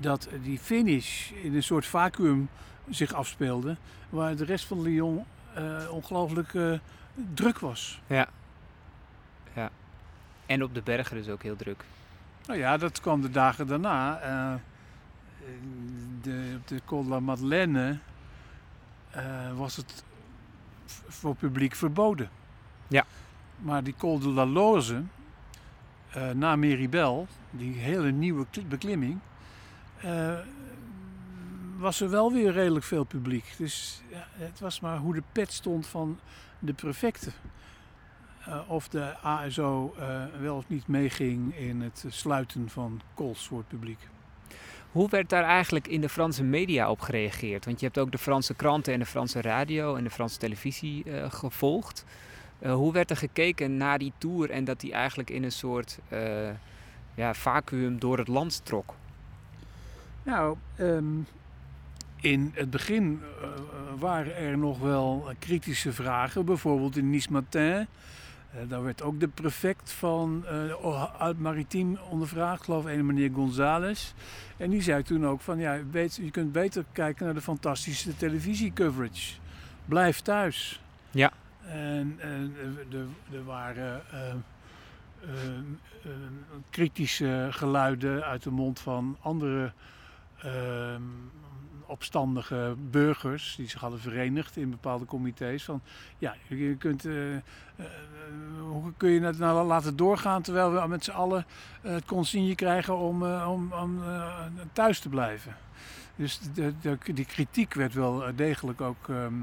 dat die finish in een soort vacuüm zich afspeelde, waar de rest van Lyon eh, ongelooflijk eh, druk was. Ja. ja. En op de bergen dus ook heel druk. Nou ja, dat kwam de dagen daarna. eh, de, op de Col de la Madeleine was het voor publiek verboden. Ja. Maar die Col de la Loze, na Meribel, die hele nieuwe kli- beklimming, eh, was er wel weer redelijk veel publiek. Dus ja, het was maar hoe de pet stond van de prefecten. Eh, of de ASO eh, wel of niet meeging in het sluiten van calls voor het publiek. Hoe werd daar eigenlijk in de Franse media op gereageerd? Want je hebt ook de Franse kranten en de Franse radio en de Franse televisie gevolgd. Hoe werd er gekeken naar die tour en dat die eigenlijk in een soort eh, ja, vacuüm door het land trok? Nou, ehm, in het begin eh, waren er nog wel kritische vragen. Bijvoorbeeld in Nice Matin. Eh, daar werd ook de prefect van eh uit Maritiem ondervraagd, geloof ik, een meneer González. En die zei toen ook van, ja, weet, je kunt beter kijken naar de fantastische televisiecoverage. Blijf thuis. Ja. En, en er- waren eh, eh, kritische geluiden uit de mond van andere ehm, opstandige burgers die zich hadden verenigd in bepaalde comité's. Van ja, je kunt, eh, eh, hoe kun je het nou laten doorgaan terwijl we met z'n allen eh, het consigne krijgen om, om, thuis te blijven. Dus de, de, die kritiek werd wel degelijk ook ehm,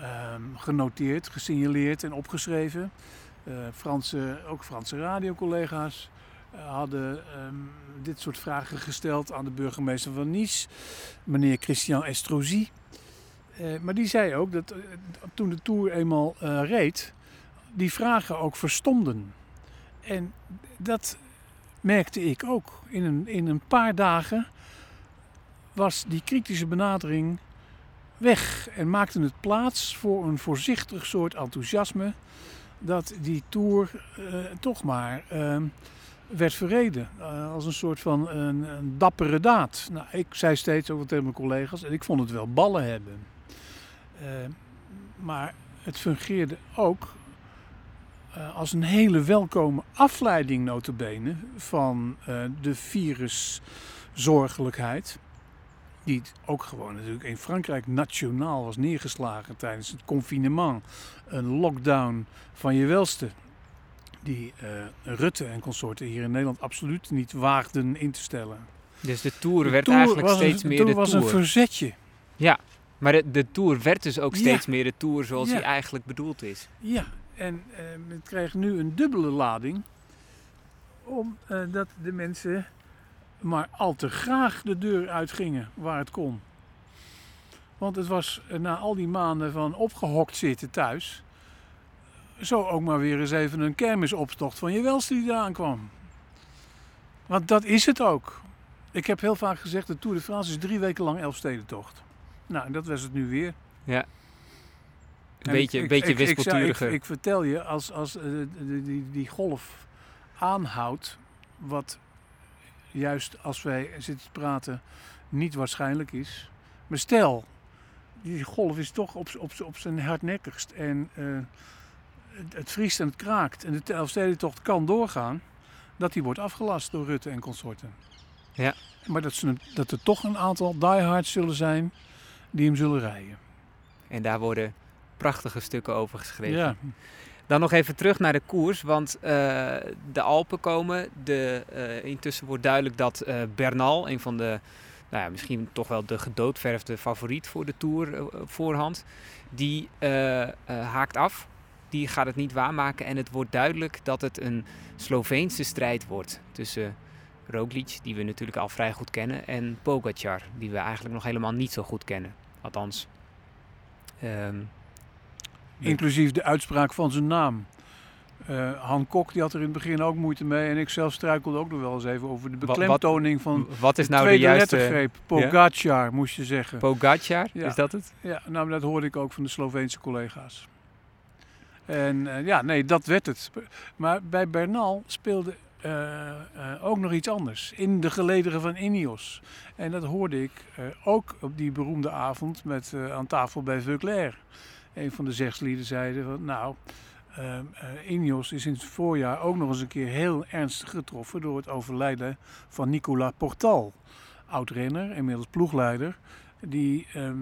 ehm, genoteerd, gesignaleerd en opgeschreven. Franse, ook Franse radiocollega's hadden ehm, dit soort vragen gesteld aan de burgemeester van Nice, meneer Christian Estrosi. Eh, maar die zei ook dat eh, toen de Tour eenmaal eh, reed, die vragen ook verstomden. En dat merkte ik ook. In een, in een paar dagen was die kritische benadering weg en maakte het plaats voor een voorzichtig soort enthousiasme dat die Tour toch maar ehm, werd verreden. eh, als een soort van een, een dappere daad. Nou, ik zei steeds ook tegen mijn collega's en ik vond het wel ballen hebben. Eh, maar het fungeerde ook eh, als een hele welkome afleiding notabene van de viruszorgelijkheid. Die ook gewoon natuurlijk in Frankrijk nationaal was neergeslagen tijdens het confinement. Een lockdown van je welste. Die eh, Rutte en consorten hier in Nederland absoluut niet waagden in te stellen. Dus de Tour De werd Tour eigenlijk was een- steeds de meer Tour was Tour. een verzetje. Ja, maar de, de Tour werd dus ook Ja. steeds meer de Tour zoals Ja. die eigenlijk bedoeld is. Ja, en eh, het kreeg nu een dubbele lading. Omdat de mensen maar al te graag de deur uitgingen waar het kon. Want het was eh, na al die maanden van opgehokt zitten thuis. Zo ook maar weer eens even een kermisoptocht van je welste die eraan kwam. Want dat is het ook. Ik heb heel vaak gezegd, de Tour de France is drie weken lang Elfstedentocht. Nou, dat was het nu weer. Ja. En Een beetje, ik- beetje ik- ik- ik- wispelturiger. Ik, ik vertel je, als, als eh, die, die, die golf aanhoudt, wat juist als wij zitten te praten niet waarschijnlijk is. Maar stel, die golf is toch op, op, op zijn hardnekkigst en eh, het, vriest en het kraakt en de Elfstedentocht kan doorgaan, dat die wordt afgelast door Rutte en consorten. Ja. Maar dat, ze, dat er toch een aantal diehards zullen zijn die hem zullen rijden. En daar worden prachtige stukken over geschreven. Ja. Dan nog even terug naar de koers, want eh, de Alpen komen. De, eh, intussen wordt duidelijk dat eh, Bernal, een van de, nou ja, misschien toch wel de gedoodverfde favoriet voor de Tour voorhand, die haakt af. Die gaat het niet waarmaken en het wordt duidelijk dat het een Sloveense strijd wordt tussen Roglic, die we natuurlijk al vrij goed kennen, en Pogacar, die we eigenlijk nog helemaal niet zo goed kennen. Althans, ehm, Inclusief de uitspraak van zijn naam. Eh, Han Kok die had er in het begin ook moeite mee. En ik zelf struikelde ook nog wel eens even over de beklemtoning van wat is nou de tweede juiste... lettergreep. Pogacar moest je zeggen. Pogacar, Ja. is dat het? ja, nou dat hoorde ik ook van de Sloveense collega's. En eh, ja, nee, dat werd het. Maar bij Bernal speelde eh, eh, ook nog iets anders. In de gelederen van Ineos. En dat hoorde ik ook op die beroemde avond met, aan tafel bij Veuclair. Een van de zegslieden zeiden van nou, Ineos is in het voorjaar ook nog eens een keer heel ernstig getroffen door het overlijden van Nicolas Portal. Oud-renner, inmiddels ploegleider, die ehm,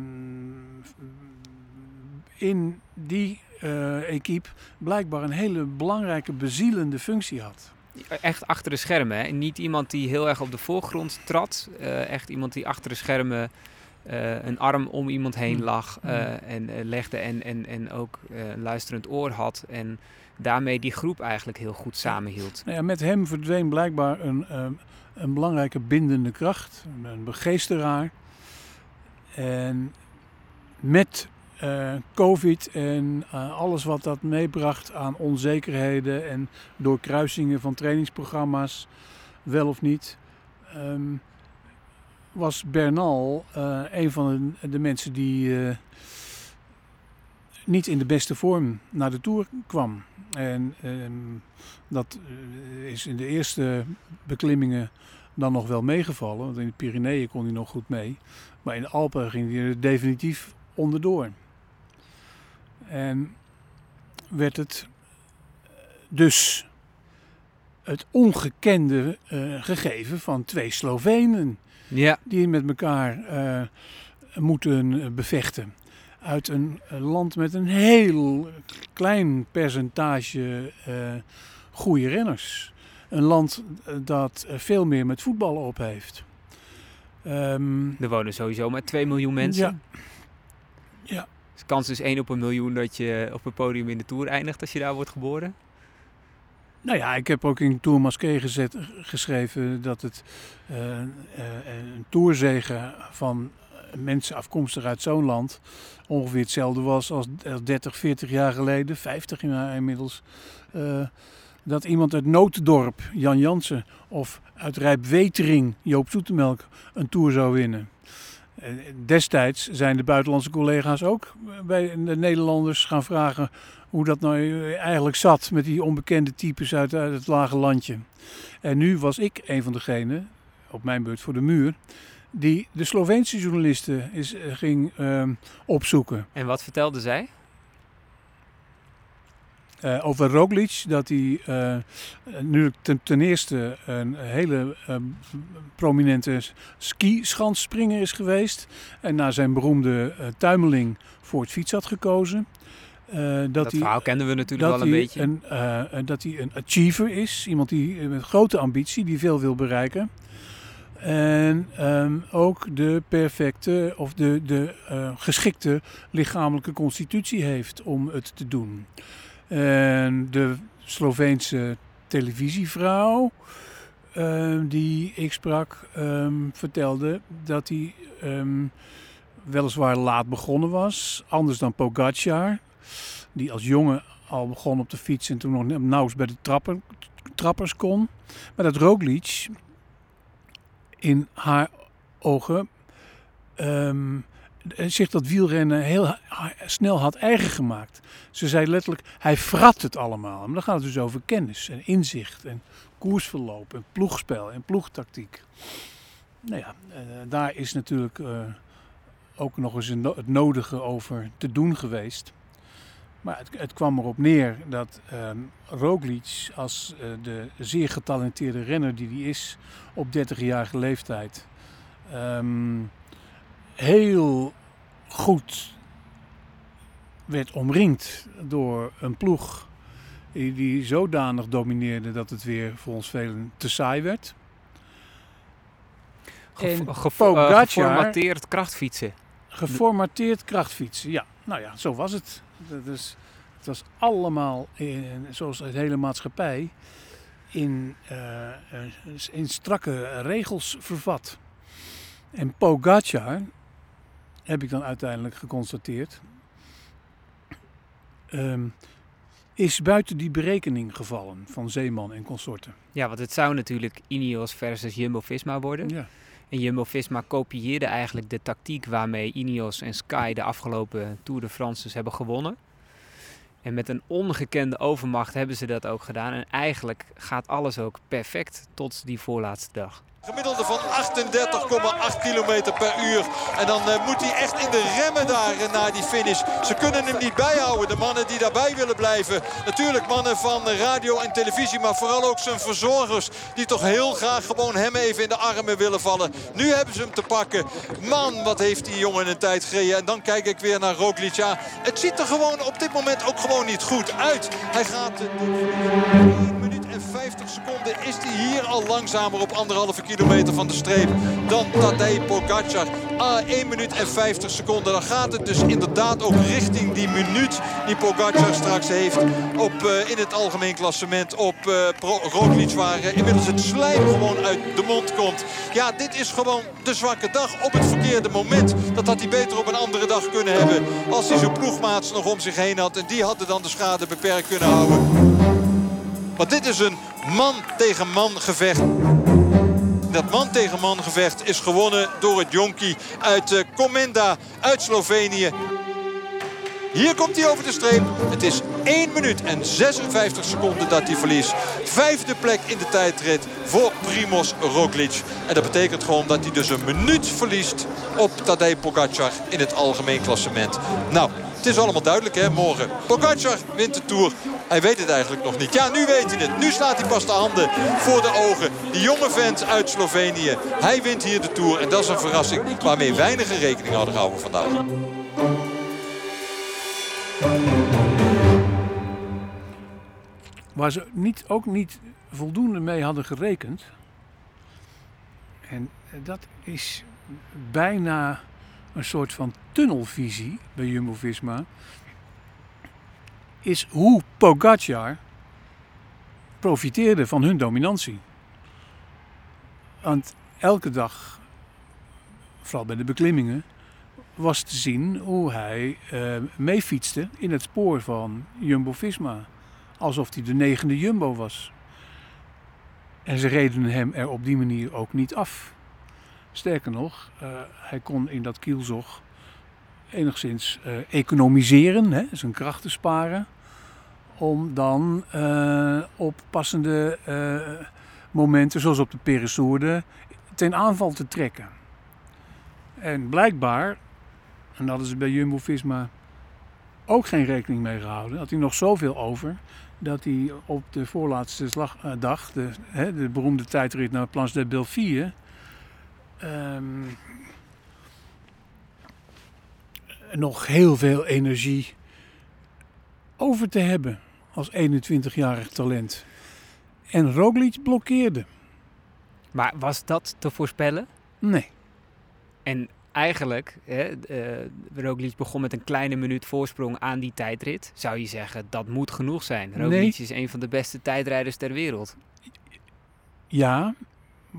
in die equipe blijkbaar een hele belangrijke bezielende functie had. Echt achter de schermen. Hè? Niet iemand die heel erg op de voorgrond trad. eh, echt iemand die achter de schermen eh, een arm om iemand heen Mm. lag Mm. eh, en eh, legde en, en, en ook eh, een luisterend oor had. En daarmee die groep eigenlijk heel goed samenhield. Nou ja, met hem verdween blijkbaar een, een belangrijke bindende kracht, een begeesteraar. En met eh, COVID en eh, alles wat dat meebracht aan onzekerheden en doorkruisingen van trainingsprogramma's, wel of niet, ehm, was Bernal eh, een van de, mensen die niet in de beste vorm naar de Tour kwam. En ehm, dat is in de eerste beklimmingen dan nog wel meegevallen. Want in de Pyreneeën kon hij nog goed mee. Maar in de Alpen ging hij er definitief onderdoor. En werd het dus het ongekende eh, gegeven van twee Slovenen. Ja. Die met elkaar eh, moeten eh, bevechten. Uit een land met een heel klein percentage goede renners. Een land dat veel meer met voetballen op heeft. Ehm, Er wonen sowieso maar 2 miljoen mensen. Ja. Ja. De kans is 1 op een miljoen dat je op een podium in de Tour eindigt als je daar wordt geboren. Nou ja, ik heb ook in Tour Masqué gezet, geschreven dat het eh, eh, een toerzegen van mensen afkomstig uit zo'n land ongeveer hetzelfde was als, als 30, 40 jaar geleden, 50 jaar inmiddels. eh, dat iemand uit Notendorp, Jan Jansen, of uit Rijpwetering, Joop Zoetemelk, een Tour zou winnen. Destijds zijn de buitenlandse collega's ook bij de Nederlanders gaan vragen hoe dat nou eigenlijk zat met die onbekende types uit, uit het lage landje. En nu was ik een van degenen, op mijn beurt voor de muur, die de Sloveense journalisten is, eh, ging ehm, opzoeken. En wat vertelde zij? Eh, over Roglic, dat hij eh, nu ten, ten eerste een hele eh, prominente ski-schansspringer is geweest. En na zijn beroemde eh, tuimeling voor het fiets had gekozen. Dat, Dat hij, verhaal kenden we natuurlijk wel een beetje. Een, dat hij een achiever is. Iemand die met grote ambitie, die veel wil bereiken. En ehm, ook de perfecte of de, de geschikte lichamelijke constitutie heeft om het te doen. En de Sloveense televisievrouw ehm, die ik sprak ehm, vertelde dat hij ehm, weliswaar laat begonnen was. Anders dan Pogacar, die als jongen al begon op de fiets en toen nog nauwelijks bij de trappen, trappers kon. Maar dat Roglic in haar ogen zich dat wielrennen heel snel had eigen gemaakt. Ze zei letterlijk, hij frat het allemaal. Maar dan gaat het dus over kennis en inzicht en koersverloop en ploegspel en ploegtactiek. Nou ja, eh, daar is natuurlijk eh, ook nog eens het nodige over te doen geweest. Maar het, het kwam erop neer dat ehm Roglic als eh, de zeer getalenteerde renner die hij is op 30-jarige leeftijd ehm, heel goed werd omringd door een ploeg die, die zodanig domineerde dat het weer voor ons velen te saai werd. Eh, Pogacar- geformateerd krachtfietsen. Geformateerd krachtfietsen, ja. Nou ja, zo was het. Dat is, het was allemaal, in, zoals de hele maatschappij, in, eh, eh, in strakke regels vervat. En Pogacar, heb ik dan uiteindelijk geconstateerd, ehm, is buiten die berekening gevallen van Zeeman en consorten. Ja, want het zou natuurlijk Ineos versus Jumbo-Visma worden. Ja. En Jumbo-Visma kopieerde eigenlijk de tactiek waarmee Ineos en Sky de afgelopen Tour de France dus hebben gewonnen. En met een ongekende overmacht hebben ze dat ook gedaan. En eigenlijk gaat alles ook perfect tot die voorlaatste dag. Gemiddelde van 38,8 km per uur. En dan eh, moet hij echt in de remmen daar eh, naar die finish. Ze kunnen hem niet bijhouden, de mannen die daarbij willen blijven. Natuurlijk mannen van radio en televisie, maar vooral ook zijn verzorgers. Die toch heel graag gewoon hem even in de armen willen vallen. Nu hebben ze hem te pakken. Man, wat heeft die jongen een tijd gereden. En dan kijk ik weer naar Roglic. Ja, het ziet er gewoon op dit moment ook gewoon niet goed uit. Hij gaat... 1 minuut en 50 seconden is hij hier al langzamer op anderhalve kilometer van de streep dan Tadej Pogacar. Ah, 1 minuut en 50 seconden. Dan gaat het dus inderdaad ook richting die minuut die Pogacar straks heeft op, eh, in het algemeen klassement op Pro- Roglic waar eh, inmiddels het slijm gewoon uit de mond komt. Ja, dit is gewoon de zwakke dag op het verkeerde moment. Dat had hij beter op een andere dag kunnen hebben als hij zijn ploegmaats nog om zich heen had. En die hadden dan de schade beperkt kunnen houden. Want dit is een man tegen man gevecht. Dat man tegen man gevecht is gewonnen door het jonkie uit eh, Komenda uit Slovenië. Hier komt hij over de streep. Het is 1 minuut en 56 seconden dat hij verliest. Vijfde plek in de tijdrit voor Primoz Roglic. En dat betekent gewoon dat hij dus een minuut verliest op Tadej Pogacar in het algemeen klassement. Nou, het is allemaal duidelijk hè, morgen. Pogacar wint de Tour. Hij weet het eigenlijk nog niet. Ja, nu weet hij het. Nu slaat hij pas de handen voor de ogen. Die jonge vent uit Slovenië. Hij wint hier de Tour. En dat is een verrassing waarmee weinigen rekening hadden gehouden vandaag. Waar ze niet, ook niet voldoende mee hadden gerekend. En dat is bijna een soort van tunnelvisie bij Jumbo-Visma. Is hoe Pogacar profiteerde van hun dominantie. Want elke dag, vooral bij de beklimmingen, was te zien hoe hij uh, meefietste in het spoor van Jumbo-Visma. Alsof hij de negende Jumbo was. En ze reden hem er op die manier ook niet af. Sterker nog, uh, hij kon in dat kielzog enigszins uh, economiseren, hè, zijn krachten sparen. Om dan uh, op passende momenten, zoals op de Peresourde, ten aanval te trekken. En blijkbaar, en dat ze bij Jumbo-Visma ook geen rekening mee gehouden, had hij nog zoveel over dat hij op de voorlaatste slag, dag, de, hè, de beroemde tijdrit naar Plans de Belleville, um, nog heel veel energie over te hebben als 21-jarig talent. En Roglic blokkeerde. Maar was dat te voorspellen? Nee. En eigenlijk, hè, uh, Roglic begon met een kleine minuut voorsprong aan die tijdrit. Zou je zeggen, dat moet genoeg zijn. Roglic Nee. is een van de beste tijdrijders ter wereld. Ja,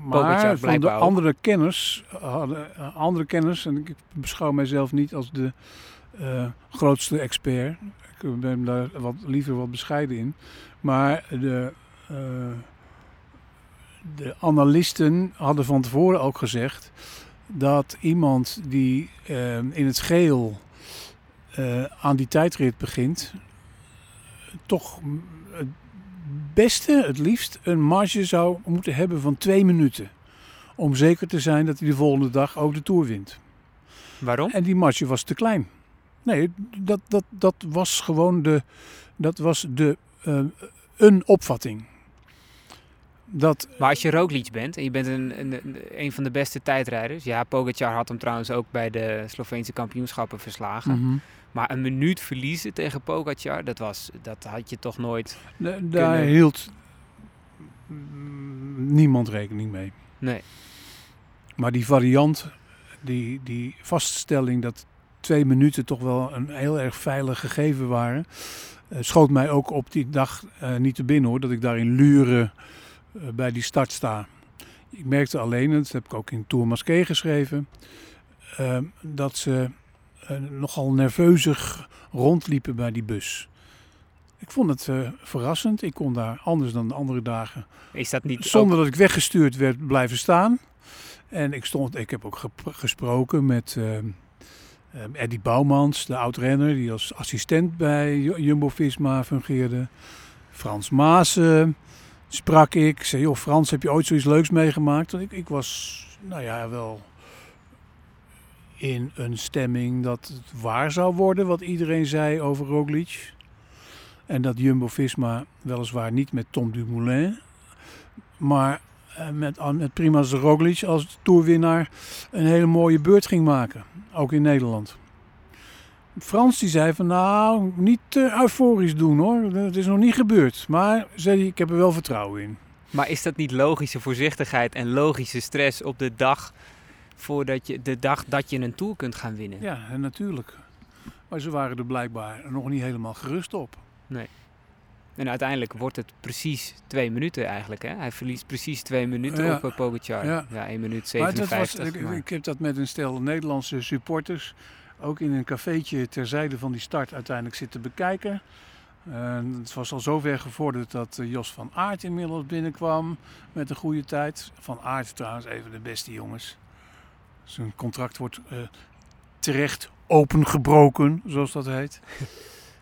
maar van de andere kenners, hadden, eh, andere kenners, en ik beschouw mijzelf niet als de eh, grootste expert. Ik ben daar wat, liever wat bescheiden in. Maar de, eh, de analisten hadden van tevoren ook gezegd dat iemand die in het geel aan die tijdrit begint, toch beste, het liefst, een marge zou moeten hebben van twee minuten. Om zeker te zijn dat hij de volgende dag ook de Tour wint. Waarom? En die marge was te klein. Nee, dat, dat, dat was gewoon de, dat was de, eh, een opvatting. Dat, Maar als je Roglic bent en je bent een, een, een van de beste tijdrijders. Ja, Pogacar had hem trouwens ook bij de Sloveense kampioenschappen verslagen. Mhm. Maar een minuut verliezen tegen Pogacar, dat, was, dat had je toch nooit... da- daar kunnen- hield niemand rekening mee. Nee. Maar die variant, die, die vaststelling dat twee minuten toch wel een heel erg veilig gegeven waren, eh, schoot mij ook op die dag eh, niet te binnen hoor, dat ik daar in Luren eh, bij die start sta. Ik merkte alleen, en dat heb ik ook in Tour Masqué geschreven, dat ze nogal nerveuzig rondliepen bij die bus. Ik vond het eh, verrassend. Ik kon daar anders dan de andere dagen Is dat niet zonder ook- dat ik weggestuurd werd blijven staan. En ik, stond, ik heb ook gesproken met eh, eh, Eddie Bouwmans, de oud-renner, die als assistent bij Ju- Jumbo-Visma fungeerde. Frans Maassen sprak ik. Ik zei, joh Frans, heb je ooit zoiets leuks meegemaakt? Want ik, ik was, nou ja, wel in een stemming dat het waar zou worden wat iedereen zei over Roglic. En dat Jumbo-Visma weliswaar niet met Tom Dumoulin, maar eh, met, met Primoz Roglic als toerwinnaar een hele mooie beurt ging maken. Ook in Nederland. Frans die zei van nou, niet te euforisch doen hoor. Het is nog niet gebeurd. Maar zei hij, ik heb er wel vertrouwen in. Maar is dat niet logische voorzichtigheid en logische stress op de dag voordat je de dag dat je een tour kunt gaan winnen? Ja, natuurlijk. Maar ze waren er blijkbaar nog niet helemaal gerust op. Nee. En uiteindelijk wordt het precies twee minuten eigenlijk. Hè? Hij verliest precies twee minuten Ja. op uh, Pogacar. Ja. Ja. 1 minuut Maar dat 57. was, ik, maar- ik heb dat met een stel Nederlandse supporters ook in een cafeetje terzijde van die start uiteindelijk zitten bekijken. En het was al zover gevorderd dat eh, Jos van Aert inmiddels binnenkwam met een goede tijd. Van Aert trouwens even de beste jongens. Zijn contract wordt eh, terecht opengebroken, zoals dat heet.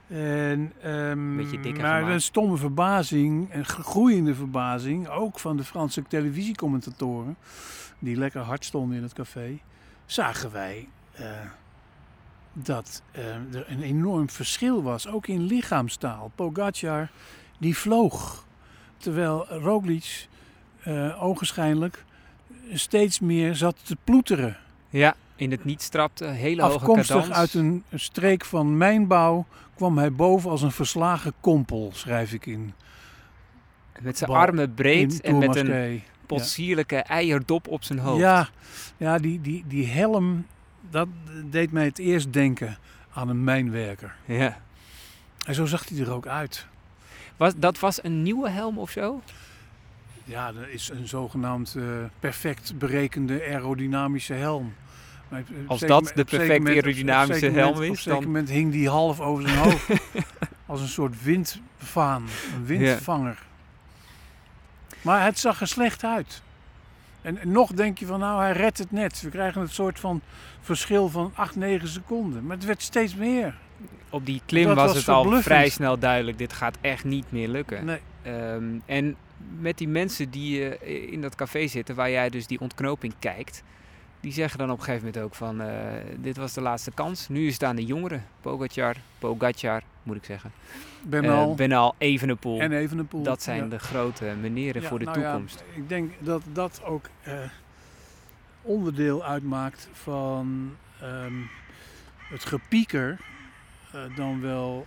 En, ehm, Beetje dikker maar gemaakt. een stomme verbazing, een groeiende verbazing, ook van de Franse televisiecommentatoren, die lekker hard stonden in het café, zagen wij eh, dat eh, er een enorm verschil was, ook in lichaamstaal. Pogacar, die vloog. Terwijl Roglic, uh, ogenschijnlijk, steeds meer zat te ploeteren. Ja, in het niet strapte, hele hoge Afkomstig cadans. uit een streek van mijnbouw kwam hij boven als een verslagen kompel, schrijf ik in. Met zijn armen breed en met een potsierlijke eierdop op zijn hoofd. Ja, ja die, die, die helm, dat deed mij het eerst denken aan een mijnwerker. Ja. En zo zag hij er ook uit. Was, dat was een nieuwe helm of zo? Ja, dat is een zogenaamd eh, perfect berekende aerodynamische helm. Maar Als dat moment- de op zeker perfect moment- op aerodynamische helm moment- is, Op een zeker dan- moment hing die half over zijn hoofd. als een soort windvaan, een windvanger. Maar het zag er slecht uit. En, en nog denk je van nou, hij redt het net. We krijgen een soort van verschil van 8, 9 seconden. Maar het werd steeds meer. Op die klim was, was het al vrij snel duidelijk, dit gaat echt niet meer lukken. Nee. Ehm, en met die mensen die eh, in dat café zitten, waar jij dus die ontknoping kijkt, die zeggen dan op een gegeven moment ook van, eh, dit was de laatste kans. Nu is het aan de jongeren. Pogacar, Pogacar, moet ik zeggen. Bernal. Eh, Bernal, Evenepoel. En Evenepoel, Dat zijn ja. de grote meneren Ja, voor de nou ja, toekomst. ik denk dat dat ook onderdeel uitmaakt van ehm, het gepieker, dan wel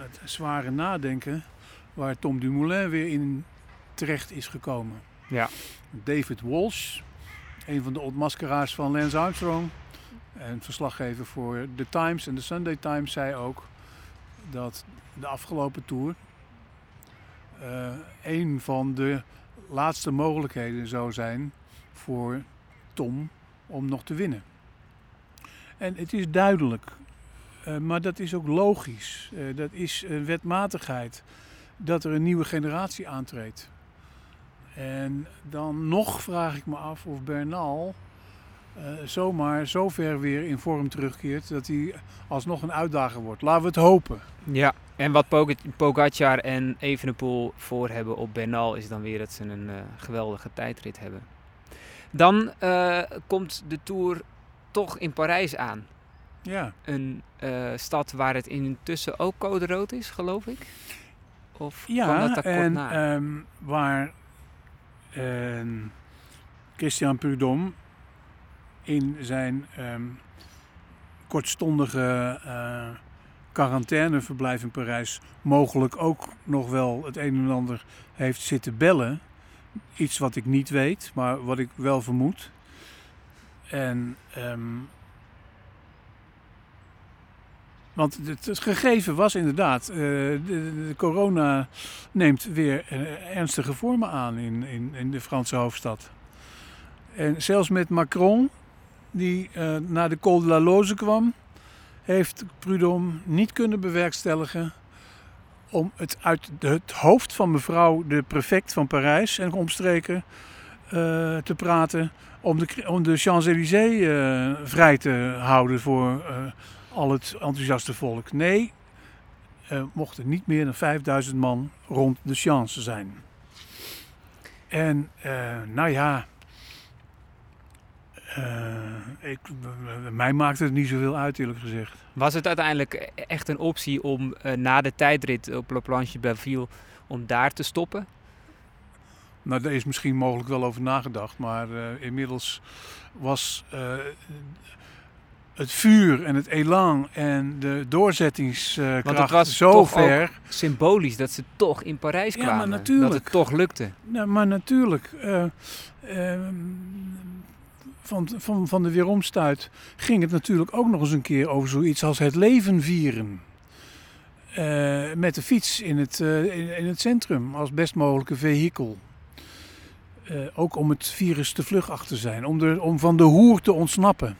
het zware nadenken, waar Tom Dumoulin weer in terecht is gekomen. Ja. David Walsh, een van de ontmaskeraars van Lance Armstrong en verslaggever voor The Times en de Sunday Times, zei ook dat de afgelopen tour eh, een van de laatste mogelijkheden zou zijn voor Tom om nog te winnen. En het is duidelijk, eh, maar dat is ook logisch. Eh, dat is een wetmatigheid dat er een nieuwe generatie aantreedt. En dan nog vraag ik me af of Bernal eh, zomaar zo ver weer in vorm terugkeert dat hij alsnog een uitdager wordt. Laten we het hopen. Ja, en wat Poga- Pogacar en Evenepoel voor hebben op Bernal is dan weer dat ze een eh, geweldige tijdrit hebben. Dan eh, komt de Tour toch in Parijs aan. Ja. Een stad waar het intussen ook code rood is, geloof ik. Of Ja, dat daar kort en na? ehm, waar ehm, Christian Prudhomme in zijn ehm, kortstondige eh, quarantaineverblijf in Parijs mogelijk ook nog wel het een en ander heeft zitten bellen. Iets wat ik niet weet, maar wat ik wel vermoed. En ehm, want het, gegeven was inderdaad, eh, de, corona neemt weer eh, ernstige vormen aan in, in, in de Franse hoofdstad. En zelfs met Macron, die eh, naar de Col de la Loze kwam, heeft Prudhomme niet kunnen bewerkstelligen om het uit het hoofd van mevrouw de prefect van Parijs en omstreken te praten om de, om de Champs-Élysées vrij te houden voor al het enthousiaste volk. Nee, er mochten niet meer dan 5000 man rond de Champs zijn. En eh, nou ja, eh, ik, mij maakt het niet zoveel uit eerlijk gezegd. Was het uiteindelijk echt een optie om eh, na de tijdrit op La Planche Belleville om daar te stoppen? Nou, daar is misschien mogelijk wel over nagedacht, maar inmiddels was het vuur en het elan en de doorzettingskracht Want het was zo toch ver. symbolisch dat ze toch in Parijs Ja, kwamen. maar natuurlijk. Dat het toch lukte. Nou, maar natuurlijk, eh, ehm, van, van, van de weeromstuit ging het natuurlijk ook nog eens een keer over zoiets als het leven vieren. Eh, met de fiets in het, eh, in, in het centrum als best mogelijke vehikel. Eh, ook om het virus te vlug te zijn, om, de, om van de hoer te ontsnappen.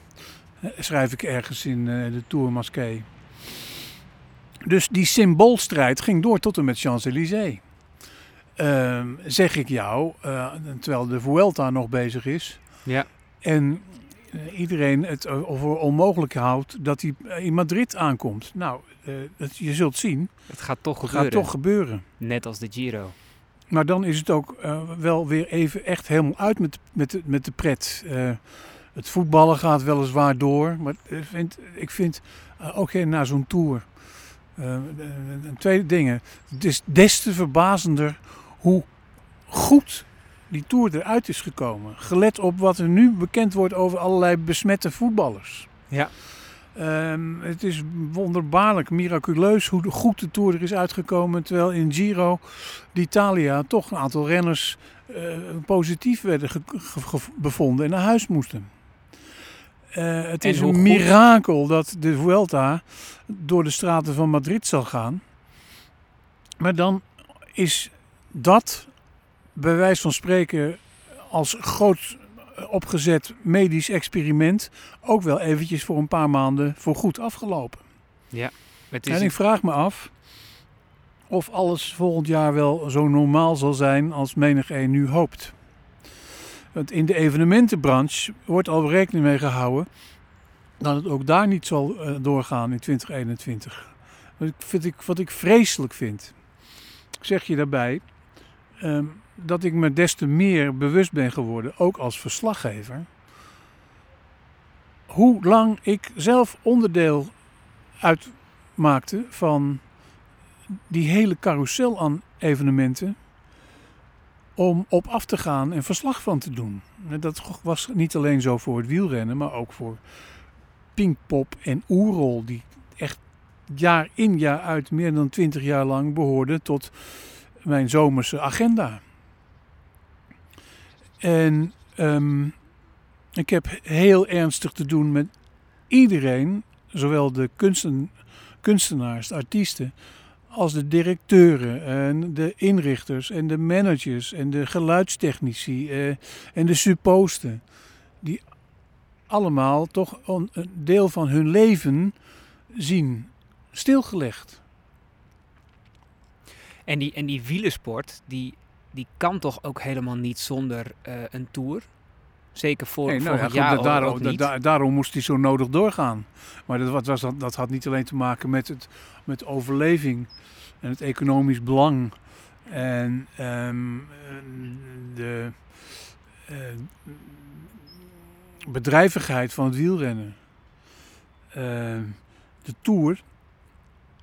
Schrijf ik ergens in eh, de Tour Masqué. Dus die symboolstrijd ging door tot en met Champs-Élysées. Ehm, zeg ik jou, eh, terwijl de Vuelta nog bezig is. Ja. En eh, iedereen het voor onmogelijk houdt dat hij in Madrid aankomt. Nou, je zult zien. Het gaat toch Het gebeuren. gaat toch gebeuren. Net als de Giro. Maar dan is het ook wel weer even echt helemaal uit met, met, met de pret. Eh, Het voetballen gaat weliswaar door, maar ik vind, ik vind eh, ook geen na zo'n tour. Uh, twee dingen. Het is des te verbazender hoe goed die tour eruit is gekomen. Gelet op wat er nu bekend wordt over allerlei besmette voetballers. Ja. Um, het is wonderbaarlijk, miraculeus hoe goed de Tour er is uitgekomen. Terwijl in Giro d'Italia toch een aantal renners uh, positief werden bevonden en naar huis moesten. Uh, het En is een mirakel dat de Vuelta door de straten van Madrid zal gaan. Maar dan is dat bij wijze van spreken als groot eh, opgezet medisch experiment ook wel eventjes voor een paar maanden voor goed afgelopen. Ja. Het is En ik vraag me af of alles volgend jaar wel zo normaal zal zijn als menig een nu hoopt. Want in de evenementenbranche wordt al rekening mee gehouden dat het ook daar niet zal eh, doorgaan in 2021. Wat ik, wat ik vreselijk vind, zeg je daarbij, ehm, dat ik me des te meer bewust ben geworden, ook als verslaggever, hoe lang ik zelf onderdeel uitmaakte van die hele carousel aan evenementen om op af te gaan en verslag van te doen. Dat was niet alleen zo voor het wielrennen, maar ook voor Pinkpop en Oerol, die echt jaar in jaar uit meer dan twintig jaar lang behoorden tot mijn zomerse agenda. En ehm, ik heb heel ernstig te doen met iedereen, zowel de kunsten, kunstenaars, artiesten, als de directeuren en de inrichters en de managers en de geluidstechnici eh, en de supposten. Die allemaal toch een deel van hun leven zien stilgelegd. En die, en die wielersport, die, die kan toch ook helemaal niet zonder eh, een tour? Zeker voor Nee, nou ja, vorig goed, jaar da- ook, daarom, ook niet. da- daarom moest hij zo nodig doorgaan. Maar dat, was, dat, dat had niet alleen te maken met, het, met overleving en het economisch belang. En ehm, de eh, bedrijvigheid van het wielrennen. Ehm, de Tour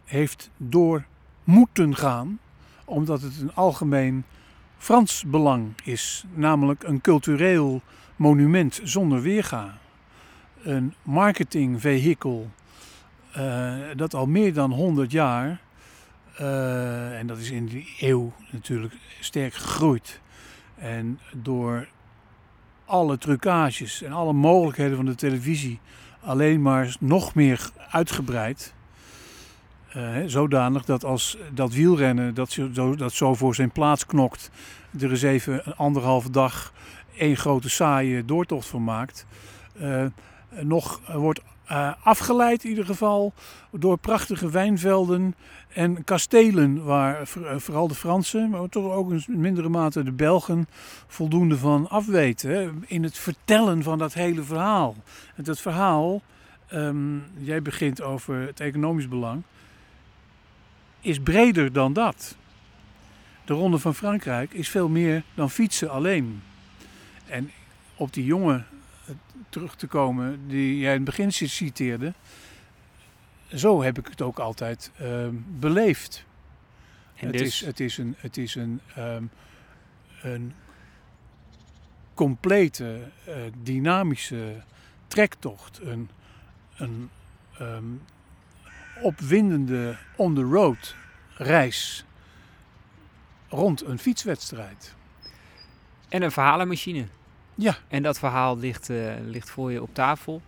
heeft door moeten gaan, omdat het een algemeen Frans belang is. Namelijk een cultureel monument zonder weerga. Een marketingvehikel eh, dat al meer dan 100 jaar, eh, en dat is in die eeuw natuurlijk sterk gegroeid. En door alle trucages en alle mogelijkheden van de televisie alleen maar nog meer uitgebreid. Eh, zodanig dat als dat wielrennen dat zo, dat zo voor zijn plaats knokt, er eens even een anderhalve dag één grote saaie doortocht van maakt. eh, nog wordt eh, afgeleid in ieder geval door prachtige wijnvelden en kastelen waar eh, vooral de Fransen, maar toch ook in mindere mate de Belgen voldoende van afweten. In het vertellen van dat hele verhaal. En dat verhaal, ehm, jij begint over het economisch belang, is breder dan dat. De Ronde van Frankrijk is veel meer dan fietsen alleen. En op die jongen eh, terug te komen die jij in het begin citeerde, zo heb ik het ook altijd ehm, beleefd. En het, dus- is, het is een, het is een, ehm, een complete, eh, dynamische trektocht. Een, een ehm, opwindende on-the-road reis rond een fietswedstrijd. En een verhalenmachine. Ja. En dat verhaal ligt, eh, ligt voor je op tafel.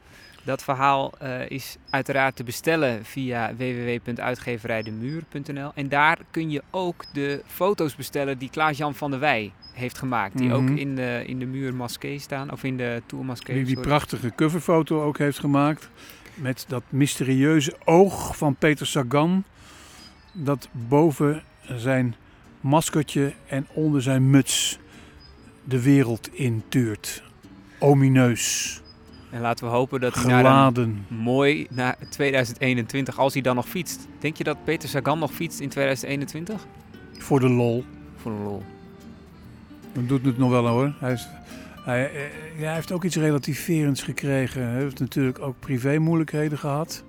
Dat verhaal eh, is uiteraard te bestellen via www.uitgeverijdemuur.nl. En daar kun je ook de foto's bestellen die Klaas-Jan van der Wij heeft gemaakt. Die Mhm. ook in de, in de muur Masqué staan. Of in de Tour Masqué. Die die sorry. prachtige coverfoto ook heeft gemaakt. Met dat mysterieuze oog van Peter Sagan. Dat boven zijn maskotje en onder zijn muts de wereld intuurt. Omineus. En laten we hopen dat hij naar Geladen. een mooi naar 2021, als hij dan nog fietst. Denk je dat Peter Sagan nog fietst in 2021? Voor de lol. Voor de lol. Dan doet het nog wel hoor. Hij is, Hij, eh, ja, hij heeft ook iets relativerends gekregen. Hij heeft natuurlijk ook privé moeilijkheden gehad.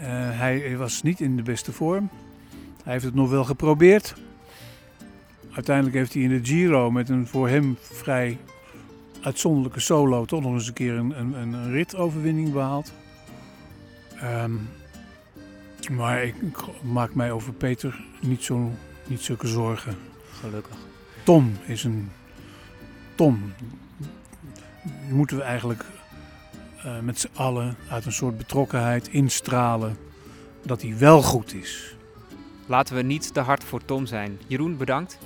Eh, hij was niet in de beste vorm. Hij heeft het nog wel geprobeerd. Uiteindelijk heeft hij in de Giro met een voor hem vrij uitzonderlijke solo toch nog eens een keer een, een, een ritoverwinning behaald. Ehm, maar ik, ik maak mij over Peter niet, zo, niet zulke zorgen. Gelukkig. Tom is een. Tom. Moeten we eigenlijk eh, met z'n allen uit een soort betrokkenheid instralen dat hij wel goed is. Laten we niet te hard voor Tom zijn. Jeroen, bedankt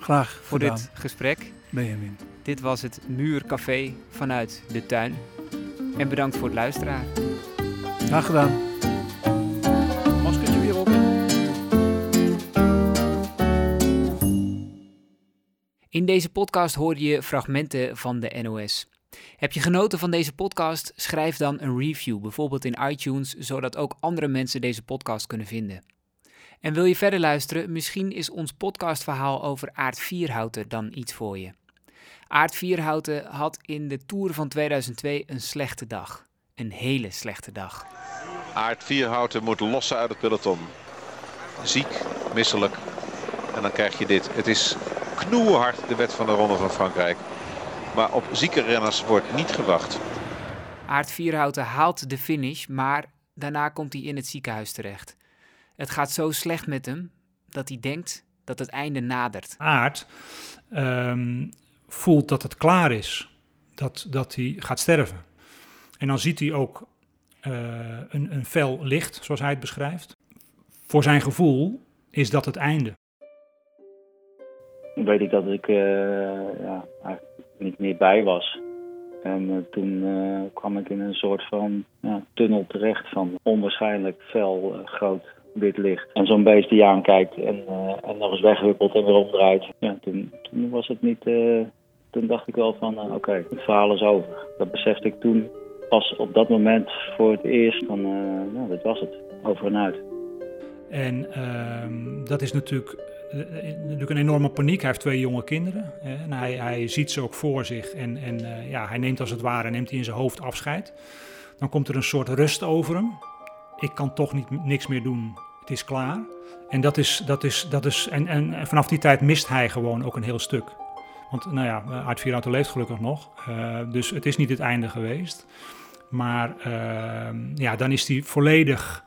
Graag voor gedaan, dit gesprek. Benjamin. Dit was het Muurcafé vanuit de tuin. En bedankt voor het luisteren. Graag gedaan. Maskertje weer op. In deze podcast hoor je fragmenten van de NOS. Heb je genoten van deze podcast? Schrijf dan een review, bijvoorbeeld in iTunes, zodat ook andere mensen deze podcast kunnen vinden. En wil je verder luisteren? Misschien is ons podcastverhaal over Aard Vierhouten dan iets voor je. Aard Vierhouten had in de Tour van 2002 een slechte dag. Een hele slechte dag. Aard Vierhouten moet lossen uit het peloton. Ziek, misselijk. En dan krijg je dit. Het is knoerhard de wet van de Ronde van Frankrijk. Maar op zieke renners wordt niet gewacht. Aard Vierhouten haalt de finish, maar daarna komt hij in het ziekenhuis terecht. Het gaat zo slecht met hem dat hij denkt dat het einde nadert. Aard ehm, voelt dat het klaar is, dat, dat hij gaat sterven. En dan ziet hij ook eh, een, een fel licht, zoals hij het beschrijft. Voor zijn gevoel is dat het einde. weet ik dat ik eh, ja, eigenlijk niet meer bij was. En eh, toen eh, kwam ik in een soort van ja, tunnel terecht van onwaarschijnlijk fel groot wit licht. En zo'n beest die aankijkt en, eh, en nog eens weghuppelt en weer omdraait. Ja, toen, was het niet... eh, toen dacht ik wel van, eh, oké, het verhaal is over. Dat besefte ik toen pas op dat moment voor het eerst van, eh, nou, dit was het. Over en uit. En ehm, dat is natuurlijk, natuurlijk een enorme paniek. Hij heeft twee jonge kinderen. en hij, hij ziet ze ook voor zich. En, en ja, hij neemt als het ware neemt hij in zijn hoofd afscheid. Dan komt er een soort rust over hem. Ik kan toch niet, niks meer doen. Het is klaar. En, dat is, dat is, dat is, en, en, vanaf die tijd mist hij gewoon ook een heel stuk. Want nou ja, Art Vierhouten leeft gelukkig nog. eh, dus het is niet het einde geweest. Maar ehm, ja, dan is hij volledig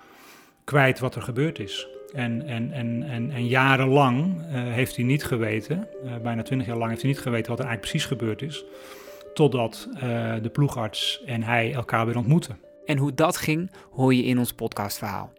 kwijt wat er gebeurd is. En, en, en, en, en jarenlang eh, heeft hij niet geweten, eh, bijna twintig jaar lang heeft hij niet geweten wat er eigenlijk precies gebeurd is. Totdat de ploegarts en hij elkaar weer ontmoeten. En hoe dat ging, hoor je in ons podcastverhaal.